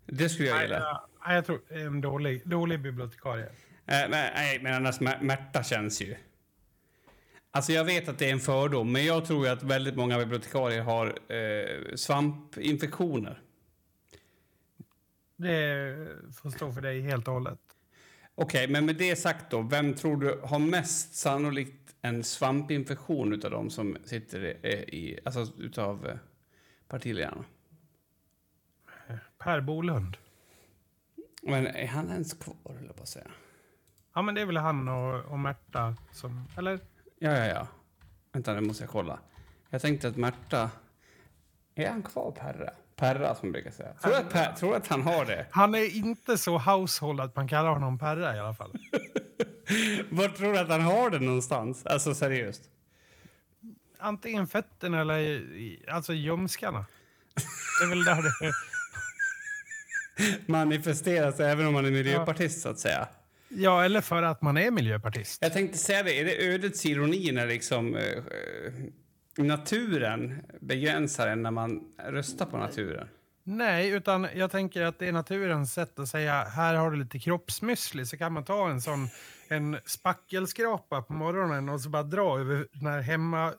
Det skulle jag Nej, gilla. nej, jag tror en dålig, dålig bibliotekarie. Eh, men, nej, men annars Mä- Märta känns ju... Alltså jag vet att det är en fördom, men jag tror att väldigt många bibliotekarier har eh, svampinfektioner. Det får stå för dig helt och hållet. Okej, men med det sagt då, vem tror du har mest sannolikt en svampinfektion utav de som sitter i, i alltså utav eh, partiledarna? Per Bolund. Men är han ens kvar, jag på att säga? Ja, men det är väl han och, och Märta som... Eller? Ja, ja, ja. Vänta, nu måste jag kolla. Jag tänkte att Märta... Är han kvar, Perra? Perra, som brukar säga. Tror du att, per, tror du att han har det? Han är inte så household att man kallar honom Perra i alla fall. <laughs> Var tror du att han har det någonstans? Alltså seriöst. Antingen fötterna eller i- alltså ljumskarna. Det är väl där det... <laughs> Manifesteras även om man är miljöpartist, så att säga. Ja, eller för att man är miljöpartist. Jag tänkte säga det, är det ödets ironi när liksom eh, naturen begränsar en när man röstar på naturen? Nej, utan jag tänker att det är naturens sätt att säga här har du lite kroppsmüsli så kan man ta en sån en spackelskrapa på morgonen och så bara dra över den här hemma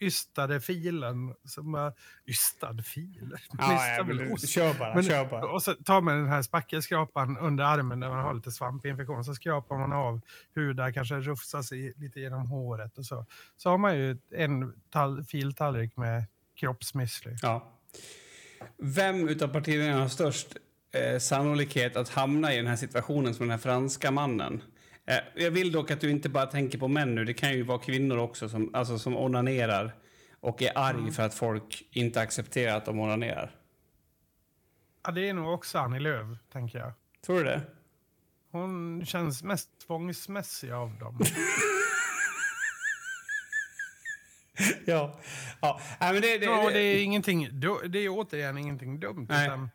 ystade filen. Så bara, ystad fil? <laughs> Ystar väl ost? kör bara, Men- kör bara. Och så tar man den här spackelskrapan under armen där man har lite svampinfektion. Så skrapar man av huden, kanske rufsar sig lite genom håret och så. Så har man ju en tall- filtallrik med kroppsmüsli. Ja. Vem utav partiledarna har störst eh, sannolikhet att hamna i den här situationen som den här franska mannen? Eh, jag vill dock att du inte bara tänker på män nu. Det kan ju vara kvinnor också som, alltså, som onanerar och är arg för att folk inte accepterar att de onanerar. Ja, det är nog också Annie Lööf, tänker jag. Tror du det? Hon känns mest tvångsmässig av dem. <laughs> ja. ja. Nej, men det, det, Ja, det är ingenting, det är återigen ingenting dumt. Nej. Utan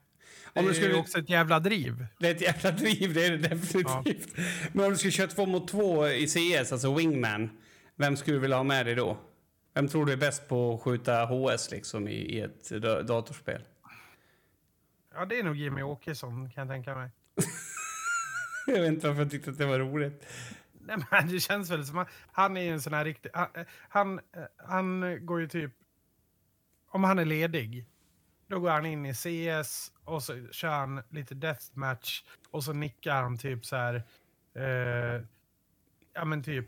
Om du är skulle- ju också ett jävla driv. Det är ett jävla driv, det är det definitivt. Men om du skulle köra två mot två i CS, alltså wingman, vem skulle du vilja ha med dig då? Vem tror du är bäst på att skjuta HS liksom i, i ett da- datorspel? Ja, det är nog Jimmy Åkesson, kan jag tänka mig. <laughs> Jag vet inte varför jag tyckte att det var roligt. Nej, men det känns väl som att han är en sån här riktig... Han, han, han går ju typ... Om han är ledig, då går han in i CS och så kör han lite deathmatch och så nickar han typ så här... Eh, ja, men typ...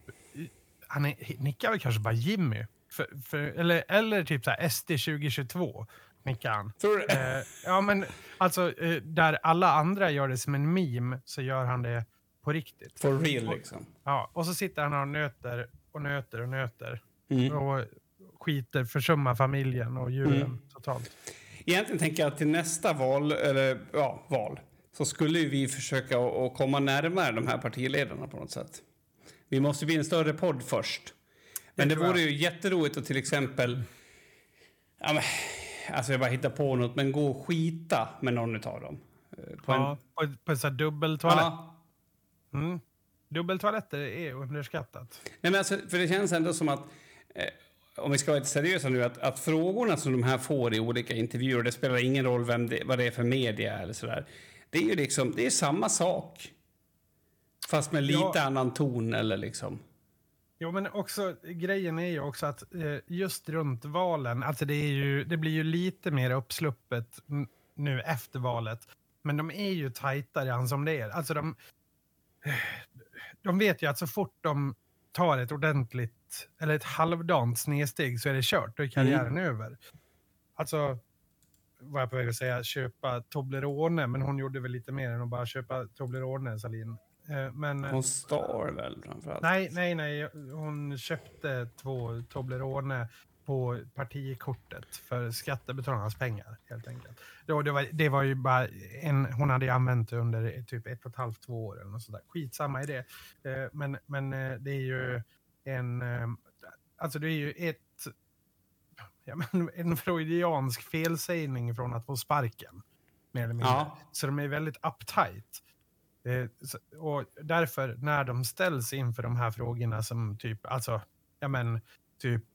Han är, nickar väl kanske bara Jimmy? För, för, eller, eller typ så här SD 2022 nickar han. Eh, ja, men alltså eh, där alla andra gör det som en meme så gör han det på riktigt. For real liksom. Ja, och så sitter han och nöter och nöter och nöter. Mm. Och skiter, försummar familjen och djuren Mm. totalt. Egentligen tänker jag att till nästa val, eller ja, val, så skulle vi försöka att komma närmare de här partiledarna på något sätt. Vi måste bli en större podd först. Men det vore ju jätteroligt att till exempel... Ja, men, alltså jag bara hittar på något, men gå och skita med någon av dem. Eh, På Ja, på, på en sån här dubbeltoalett. Ja. Mm. Dubbeltoaletter är underskattat. Nej, men alltså, för det känns ändå som att, eh, om vi ska vara lite seriösa nu, att, att frågorna som de här får i olika intervjuer, det spelar ingen roll vem det, vad det är för media eller sådär, det är ju liksom, det är samma sak. Fast med lite Ja. annan ton eller liksom. Jo, men också grejen är ju också att eh, just runt valen, alltså det, är ju, det blir ju lite mer uppsluppet nu efter valet. Men de är ju tajtare än som det är. Alltså de, de vet ju att så fort de tar ett ordentligt, eller ett halvdant snedsteg så är det kört, då är karriären Mm. över. Alltså, vad jag på väg att säga, köpa Toblerone, men hon gjorde väl lite mer än att bara köpa Toblerone, Salin. Eh, Men, Hon stal väl framförallt? nej, nej, nej, hon köpte två Toblerone på partikortet för skattebetalarnas pengar, helt enkelt. Det, var, det var ju bara en, hon hade använt det under typ ett och ett halvt, två år eller något sådär. Skitsamma i det. Eh, Men, men eh, det är ju en, eh, alltså det är ju ett, ja, men en freudiansk felsägning från att få sparken. Mer eller mindre. Ja. Så de är väldigt uptight. Och därför när de ställs inför de här frågorna som typ, alltså, ja men, typ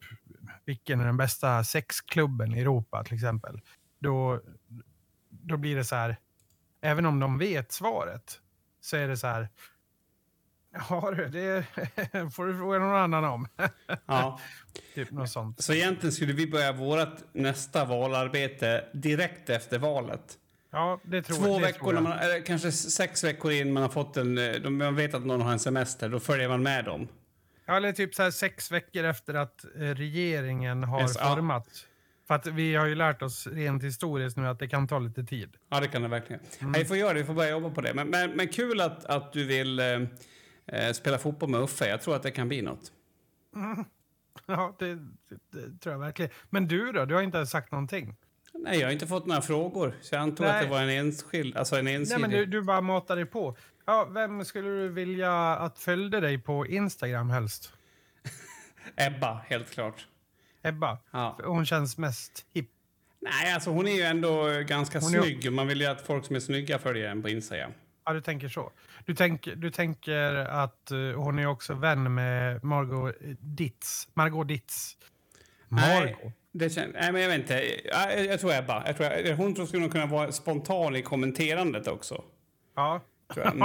vilken är den bästa sexklubben i Europa till exempel. Då, då blir det så här, även om de vet svaret, så är det så här, ja du, det <laughs> får du fråga någon annan om. Ja. <laughs> typ något sånt. Så egentligen skulle vi börja vårt nästa valarbete direkt efter valet. Ja, det tror, Två det veckor, tror man, eller kanske sex veckor in man har fått en... eh, Man vet att någon har en semester, då följer man med dem. Ja, eller typ så här sex veckor efter att eh, regeringen har Yes, ja. format. För att vi har ju lärt oss rent historiskt nu att det kan ta lite tid. Ja, det kan det verkligen. Mm. Nej, vi får göra det, vi får börja jobba på det. Men, men, men kul att, att du vill eh, eh, spela fotboll med Uffe. Jag tror att det kan bli något. <laughs> Ja, det, det, tror jag verkligen. Men du då? Du har inte sagt någonting. Nej, jag har inte fått några frågor. Så jag antog att Nej. det var en enskild, alltså en Nej, men du, du bara matar dig på. Ja, vem skulle du vilja att följde dig på Instagram helst? <laughs> Ebba, helt klart. Ebba? Ja. Hon känns mest hipp. Nej, alltså hon är ju ändå ganska Hon är- snygg. Man vill ju att folk som är snygga följer en på Instagram. Ja, du tänker så. Du, tänk, du tänker att eh, hon är också vän med Margot Ditz. Margot Ditz. Nej. Margot? Det kän- nej, men jag vet inte. Ja, Jag, jag tror Ebba. Jag tror, hon tror skulle kunna vara spontan i kommenterandet också. Ja. <laughs> Mm.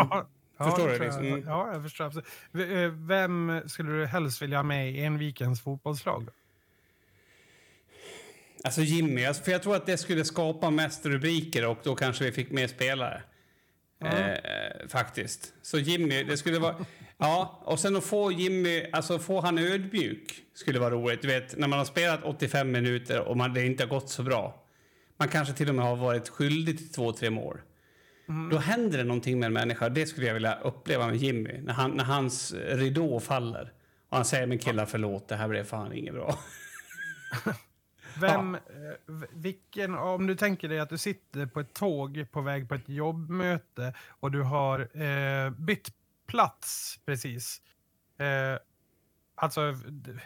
Ja, Förstår det du, jag. liksom? Ja, jag förstår. absolut. Eh, Vem skulle du helst vilja ha med i Envikens fotbollslag? Alltså Jimmy, alltså, för jag tror att det skulle skapa mest rubriker och då kanske vi fick mer spelare. Eh, faktiskt. Så Jimmy, det skulle vara... Ja, och sen att få Jimmy, alltså få han ödmjuk skulle vara roligt. Du vet, när man har spelat 85 minuter och man, det inte har gått så bra. Man kanske till och med har varit skyldig till två, tre mål. Då händer det någonting med en människa. Det skulle jag vilja uppleva med Jimmy. När, han, när hans ridå faller. Och han säger, men killar förlåt, det här blev fan inget bra. <laughs> Vem, eh, v- vilken, om du tänker dig att du sitter på ett tåg på väg på ett jobbmöte och du har eh, bytt plats precis. Eh, alltså,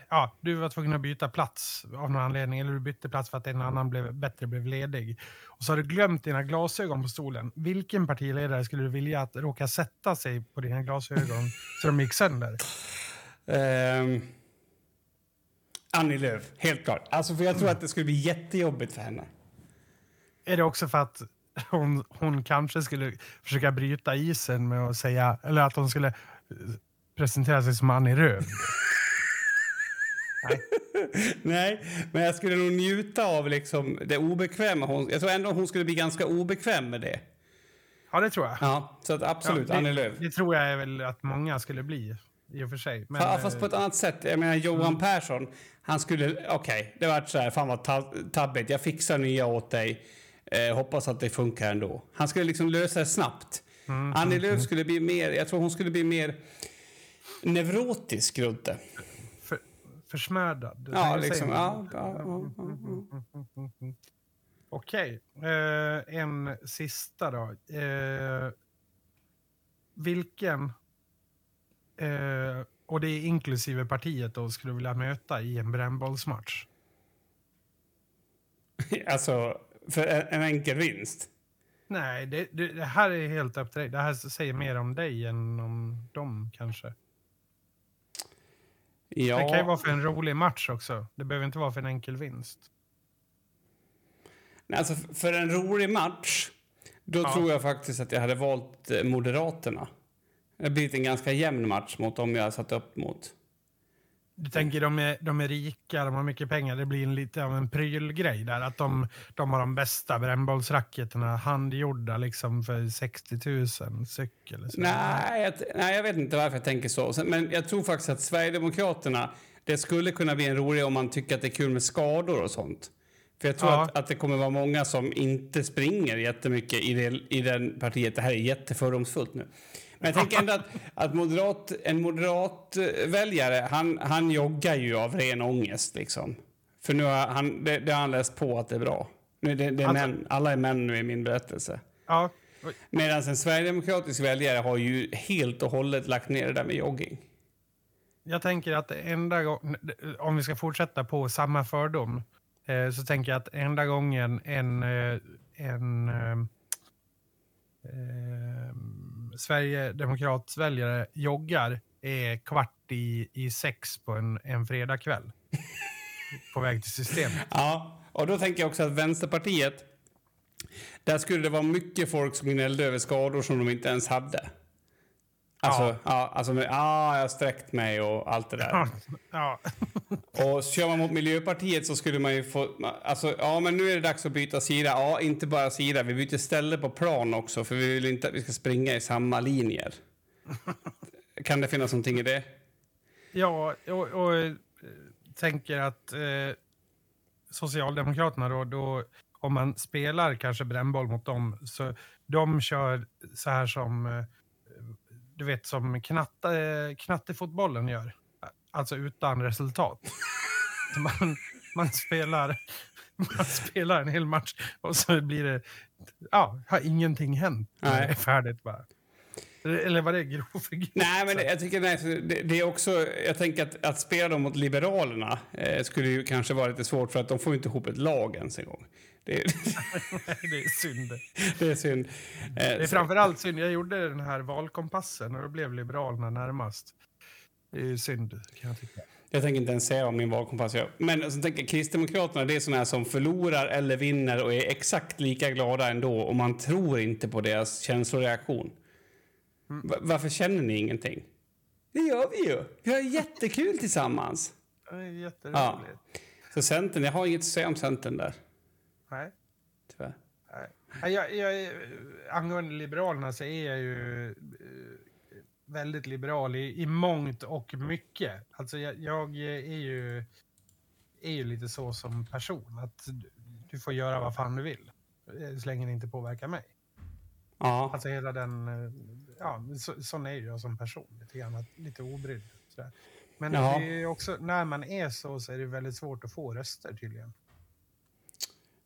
ja, du var tvungen att byta plats av någon anledning eller du bytte plats för att en annan blev, bättre blev ledig. Och så har du glömt dina glasögon på stolen. Vilken partiledare skulle du vilja att råka sätta sig på dina glasögon så de gick sönder? Ehm, Annie Lööf, helt klart. Alltså, för jag tror att det skulle bli jättejobbigt för henne. Är det också för att hon, hon kanske skulle försöka bryta isen med att säga, eller att hon skulle eh, presentera sig som Annie Röv? <laughs> Nej, men jag skulle nog njuta av liksom det obekväma. Hon, jag tror ändå hon skulle bli ganska obekväm med det. Ja, det tror jag. Ja, så att absolut, Ja, Annie det, Lööf. det tror jag är väl att många skulle bli, i och för sig. Men, Ja, fast på ett eh, annat sätt. Jag menar, Johan Persson, han skulle... Okej, det var så här, fan vad tab- tabbigt. Jag fixar nya åt dig. Eh, hoppas att det funkar ändå. Han skulle liksom lösa det snabbt. Annie Lööf skulle bli mer... Jag tror hon skulle bli mer neurotisk runt det. För, försmädad. Ja, liksom. Ja, ja, ja. Okej, eh, en sista då. Eh, vilken, eh, och det är inklusive partiet då, skulle du vilja möta i en brännbollsmatch? <laughs> Alltså, för en, en enkel vinst. Nej, det, det, det här är helt upp till dig. Det här säger mer om dig än om dem kanske. Ja. Det kan ju vara för en rolig match också. Det behöver inte vara för en enkel vinst. Nej, Alltså, för en rolig match, då Ja. tror jag faktiskt att jag hade valt eh, Moderaterna. Det har blivit en ganska jämn match mot dem jag satt upp mot. Du tänker de är, de är rika, de har mycket pengar, det blir en lite av en prylgrej där. Att de, de har de bästa brännbollsracketerna handgjorda liksom för 60 000 cykel. Nej jag, nej, jag vet inte varför jag tänker så. Men jag tror faktiskt att Sverigedemokraterna, det skulle kunna bli en rolig om man tycker att det är kul med skador och sånt. För jag tror ja. att, att det kommer vara många som inte springer jättemycket i, det, i den partiet. Det här är jättefördomsfullt nu. Men jag tänker ändå att, att moderat, en moderat eh, väljare, han, han joggar ju av ren ångest liksom. För nu har han, det, det har han läst på att det är bra. Nu, det, det är alltså, män, alla är män nu i min berättelse. Ja. Medan en sverigedemokratisk väljare har ju helt och hållet lagt ner det där med jogging. Jag tänker att enda gången, om vi ska fortsätta på samma fördom, eh, så tänker jag att enda gången en, eh, en eh, eh Sverigedemokratsväljare joggar är kvart i, i sex på en, en fredagkväll. <laughs> på väg till systemet. Ja, och då tänker jag också att Vänsterpartiet, där skulle det vara mycket folk som gnällde över skador som de inte ens hade. Alltså, ja. ja alltså, ja, jag har sträckt mig och allt det där. Ja. och kör man mot Miljöpartiet så skulle man ju få... Alltså, ja, men nu är det dags att byta sida. Ja, inte bara sida. Vi byter ställe på plan också, för vi vill inte att vi ska springa i samma linjer. kan det finnas någonting i det? Ja, och, och eh, tänker att eh, Socialdemokraterna då, då, om man spelar kanske brännboll mot dem, så de kör så här som eh, du vet som knatte, knattefotbollen gör. Alltså utan resultat. <laughs> Man, man, spelar, man spelar en hel match och så blir det, ja, har ingenting hänt. Nej. Det är färdigt bara. Eller var det grovt? Nej, men jag tycker nej, det, det, är också... Jag tänker att, att spela dem mot Liberalerna eh, skulle ju kanske vara lite svårt för att de får inte ihop ett lag ens en gång. Det är, <laughs> det är synd. Det är synd. Eh, det är framförallt synd. Jag gjorde den här valkompassen och då blev Liberalerna närmast. Det är synd, kan jag tycka. Jag tänker inte ens säga om min valkompass. Men så tänker Kristdemokraterna det är sådana här som förlorar eller vinner och är exakt lika glada ändå och man tror inte på deras känsloreaktion. Mm. Varför känner ni ingenting? Det gör vi ju. Vi har jättekul tillsammans. Det är jätteroligt. Ja. Så Centern, jag har inget att säga om Centern där. Nej. Tyvärr. Nej. Jag, jag, angående Liberalerna så är jag ju eh, väldigt liberal i, i mångt och mycket. Alltså jag, jag är ju är ju lite så som person. Att du får göra vad fan du vill. Eh, så länge det inte påverkar mig. Ja. Alltså hela den... Eh, ja, så, sån är jag som person. Lite, grann, lite obrydd. Sådär. Men ja. det är också, när man är så så är det väldigt svårt att få röster tydligen.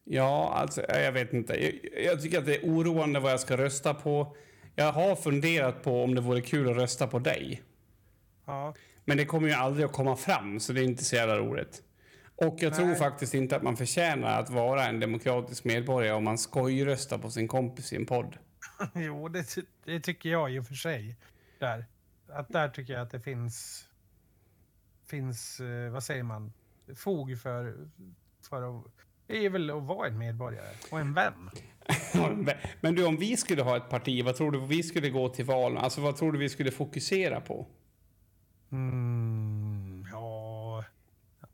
Ja, alltså, jag vet inte. Jag, jag, tycker att det är oroande vad jag ska rösta på. Jag har funderat på om det vore kul att rösta på dig. Ja. Men det kommer ju aldrig att komma fram, så det är inte så jävla roligt. Och jag Nej. tror faktiskt inte att man förtjänar att vara en demokratisk medborgare om man skojröstar på sin kompis i en podd. <laughs> jo, det, det, tycker jag och för sig. Där. Att där tycker jag att det finns, finns eh, vad säger man, fog för, för att det är väl att vara en medborgare och <laughs> en vän. Men du, om vi skulle ha ett parti, vad tror du vi skulle gå till val? Alltså vad tror du vi skulle fokusera på? Mm, ja...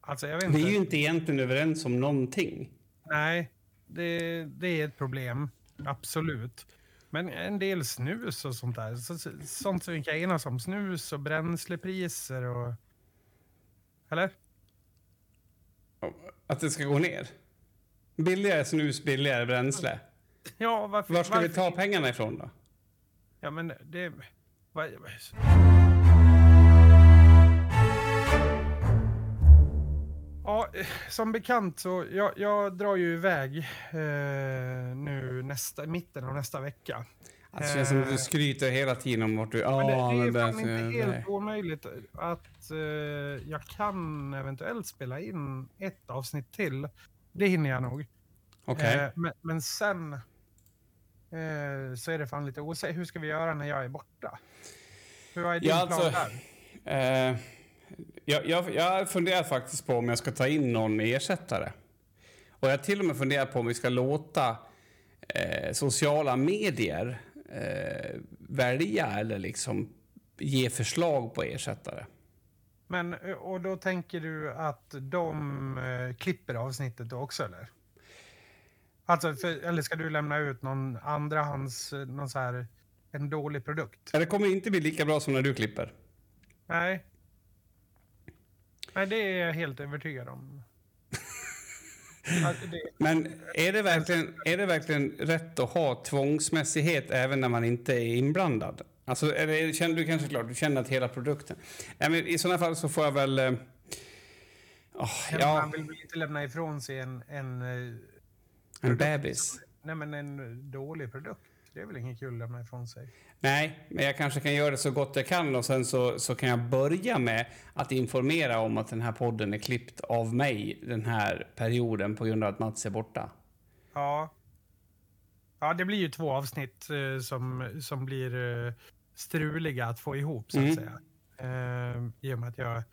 Alltså, jag vet inte. Vi är ju inte egentligen överens om någonting. Nej, det, det är ett problem. Absolut. Men en del snus och sånt där. Så, sånt som vi kan enas om. Snus och bränslepriser och... Eller? Att det ska gå ner? Billigare snus, billigare bränsle. Ja, varför, Var ska varför? vi ta pengarna ifrån då? Ja, men det... Var, Ja, som bekant så jag, jag drar ju iväg eh, nu nästa, mitten av nästa vecka. Alltså, det känns som att du eh, skryter hela tiden om vart du... Ja, men det, det är fan inte helt nej. omöjligt att eh, jag kan eventuellt spela in ett avsnitt till. Det hinner jag nog. Okay. Eh, men, men, sen eh, så är det fan lite osäkert. Hur ska vi göra när jag är borta? Hur är din ja, plan alltså, där? Eh, jag, jag, jag funderar faktiskt på om jag ska ta in någon ersättare. Och jag till och med funderat på om vi ska låta eh, sociala medier eh, välja eller liksom ge förslag på ersättare. Men, eh, och då tänker du att de eh, klipper avsnittet också eller? Alltså, för, eller ska du lämna ut någon andrahands, eh, någon så här, en dålig produkt? Det kommer inte bli lika bra som när du klipper. Nej. Nej, det är jag helt övertygad om. <laughs> Alltså, det, Men är det, verkligen, är det verkligen rätt att ha tvångsmässighet även när man inte är inblandad? Alltså, det, känner du kanske klart, du känner att hela produkten... Nej, men I sådana fall så får jag väl... eh, åh, Man ja, vill inte lämna ifrån sig en, en, eh, en bebis. nej, men en dålig produkt. Det är väl inget kul att lämna ifrån sig. Nej, men jag kanske kan göra det så gott jag kan och sen så, så kan jag börja med att informera om att den här podden är klippt av mig den här perioden på grund av att Mats är borta. Ja. Ja, det blir ju två avsnitt eh, som, som blir eh, struliga att få ihop, så att Mm. säga. Eh, I och med att jag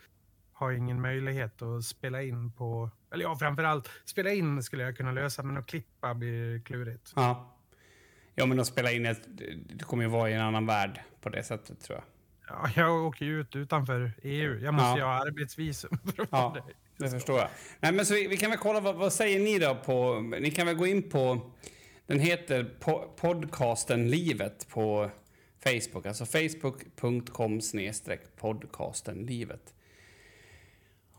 har ingen möjlighet att spela in på... Eller ja, framförallt spela in skulle jag kunna lösa, men att klippa blir klurigt. Ja. Ja, men att spela in ett... Det kommer ju vara i en annan värld på det sättet, tror jag. Ja, jag åker ju ut utanför EU. Jag måste Ja. ju ha arbetsvisum <laughs> Ja. Det förstår jag. Nej, men så vi, vi kan väl kolla, vad, vad säger ni då på... Ni kan väl gå in på... Den heter po, podcasten Livet på Facebook. Alltså facebook.com podcasten Livet.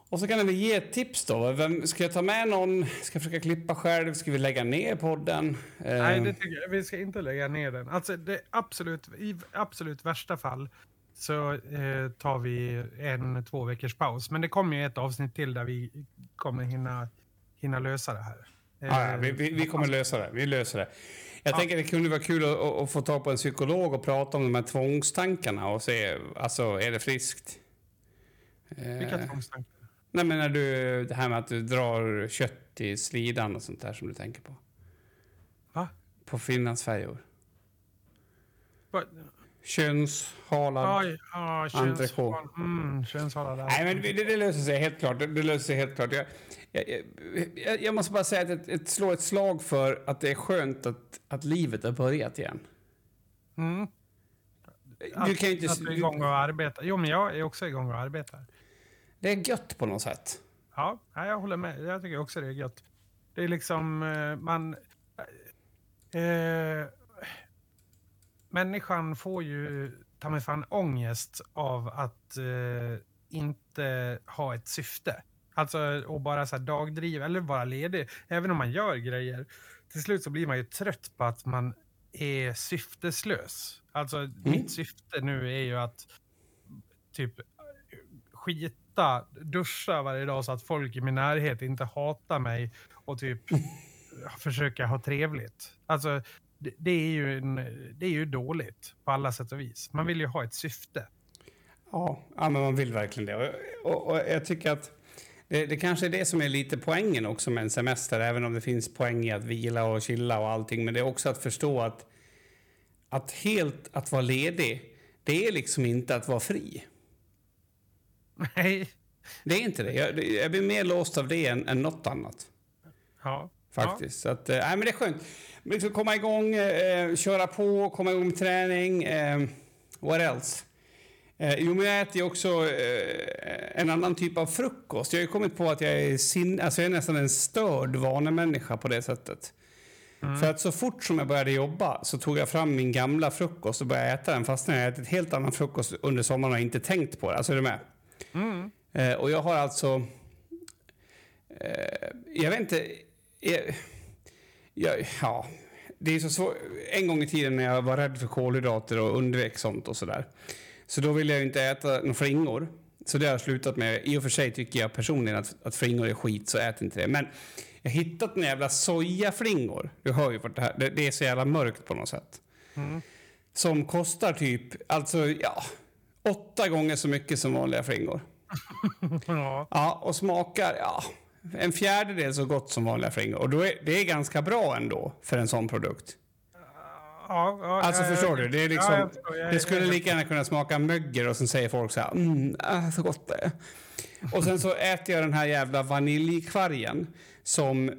Och så kan väl ge ett tips då. Vem, ska jag ta med någon? Ska jag försöka klippa själv? Ska vi lägga ner podden? Nej, Eh, det tycker jag. Vi ska inte lägga ner den. Alltså, det absolut, I absolut värsta fall så eh, tar vi en två veckors paus. Men det kommer ju ett avsnitt till där vi kommer hinna, hinna lösa det här. Ja, ja, Eh, vi, vi, vi kommer lösa det. Vi löser det. Jag Ja. tänker det kunde vara kul att, att, få tag på en psykolog och prata om de här tvångstankarna och se, alltså, är det friskt? Vilka Eh, tvångstankar? nej, men när du, det här med att du drar kött i slidan och sånt där som du tänker på. Va? På Finlandsfärjor. Va? Könshalad. Entrecote. könshål. Mm, könshåla där. Nej, men det, det löser sig helt klart. Det, det löser sig helt klart. Jag, jag, jag, jag måste bara säga att ett, ett, slå ett slag för att det är skönt att, att livet har börjat igen. Mm, Du kan inte... att du är igång och arbetar. Jo, men jag är också igång och arbetar. Det är gött på något sätt. Ja, jag håller med. Jag tycker också det är gött. Det är liksom, eh, man... Eh, människan får ju ta mig fan ångest av att eh, inte ha ett syfte. Alltså att bara så här dagdriva eller vara ledig. Även om man gör grejer. Till slut så blir man ju trött på att man är syfteslös. Alltså mitt syfte nu är ju att typ skita, duscha varje dag så att folk i min närhet inte hatar mig och typ <laughs> försöka ha trevligt. Alltså, det, det, är ju en, det är ju dåligt på alla sätt och vis. Man vill ju ha ett syfte. Ja, ja men man vill verkligen det. Och, och, och jag tycker att det, det kanske är det som är lite poängen också med en semester, även om det finns poäng i att vila och chilla och allting. Men det är också att förstå att, att helt att vara ledig, det är liksom inte att vara fri. Nej. Det är inte det. Jag, jag blir mer låst av det än, än något annat. Ja. Faktiskt. Så att, nej, men det är skönt. Liksom komma igång, eh, köra på, komma igång med träning. Eh, what else? Eh, jo, men jag äter ju också eh, en annan typ av frukost. Jag har ju kommit på att jag är, sin, alltså jag är nästan en störd vanemänniska på det sättet. För att så fort som jag började jobba så tog jag fram min gamla frukost och började äta den fast jag ätit helt annan frukost under sommaren och inte tänkt på det. Alltså är du med? Mm. Eh, och jag har alltså... Jag vet inte... Jag, jag, ja, det är så svårt. En gång i tiden när jag var rädd för kolhydrater och undvek sånt och sådär. Så då ville jag inte äta några flingor. Så det har jag slutat med. I och för sig tycker jag personligen att, att flingor är skit, så ät inte det. Men jag har hittat några jävla sojaflingor. Du hör ju vart det här... Det, det är så jävla mörkt på något sätt. Som kostar typ, alltså ja, åtta gånger så mycket som vanliga flingor. <laughs> Ja. Ja, och smakar ja, en fjärdedel så gott som vanliga flingor. Och då är, det är ganska bra ändå för en sån produkt. Ja, ja, Alltså ja, förstår du? Det, är liksom, det skulle lika gärna kunna smaka mögel och sen säger folk så här, mm, äh, så gott det är. Och sen så äter jag den här jävla vaniljkvargen som,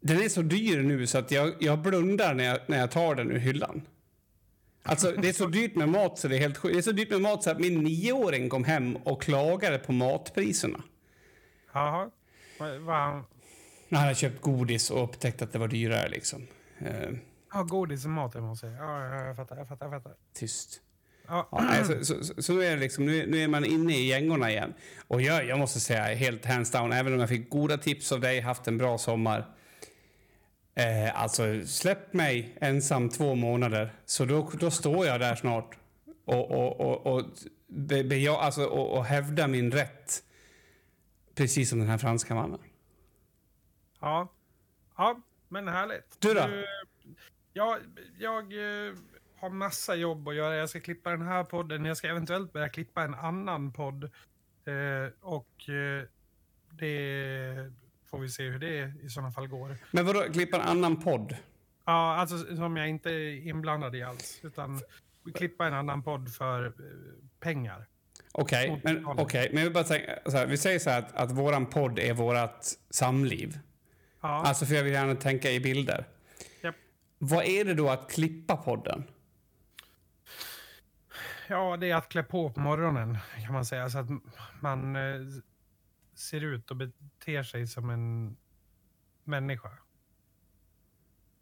den är så dyr nu så att jag, jag blundar när jag, när jag tar den ur hyllan. Alltså, det är så dyrt med mat så det är helt sjukt. Det är så dyrt med mat så att min nioåring kom hem och klagade på matpriserna. Jaha. Vad- vad han- Han hade köpt godis och upptäckt att det var dyrare liksom. Eh, Ja, godis och mat, måste säga. Ja, ja, jag fattar, jag fattar, jag fattar. tyst. Ja. Ja, så, så, så, så nu är det liksom, nu, nu är man inne i gängorna igen. Och jag, jag måste säga helt hands down, även om jag fick goda tips av dig, haft en bra sommar. Eh, alltså, släpp mig ensam två månader, så då, då står jag där snart och, och, och, och, be, be, jag, alltså, och, och hävda min rätt. Precis som den här franska mannen. Ja. ja, men härligt. Du då? ja, jag eh, har massa jobb att göra. Jag ska klippa den här podden. Jag ska eventuellt börja klippa en annan podd. Eh, och eh, det får vi se hur det i sådana fall går. Men vadå, klippa en annan podd? Ja, alltså som jag inte är inblandad i alls. Utan klippa en annan podd för eh, pengar. Okej, Mot men, okej, men vi, bara tänka, så här, vi säger så här att, att våran podd är vårat samliv. Ja, Alltså för jag vill gärna tänka i bilder. Japp. Vad är det då att klippa podden? ja, det är att klä på på morgonen kan man säga. Så att man eh, ser ut och beter sig som en människa.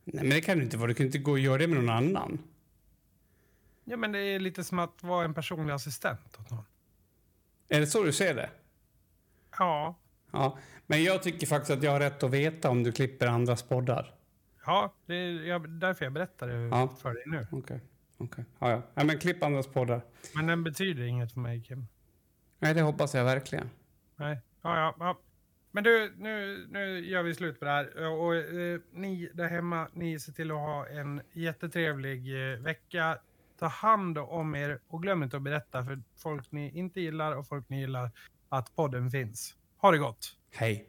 Nej men det kan du inte vara, du kan inte gå och göra det med någon annan. Ja, men det är lite som att vara en personlig assistent åt någon. Är det så du ser det? Ja, Ja. Men jag tycker faktiskt att jag har rätt att veta om du klipper andras poddar. ja det är därför jag berättar det Ja. för dig nu. Okej. Okej. Ja, ja. Nej, men klipp andras poddar. Men den betyder inget för mig, Kim. Nej, det hoppas jag verkligen. Nej. Ja, ja, ja. Men du, nu, nu gör vi slut på det här. Och, eh, ni där hemma, ni ser till att ha en jättetrevlig eh, vecka. Ta hand om er och glöm inte att berätta för folk ni inte gillar och folk ni gillar att podden finns. Ha det gott! Hej.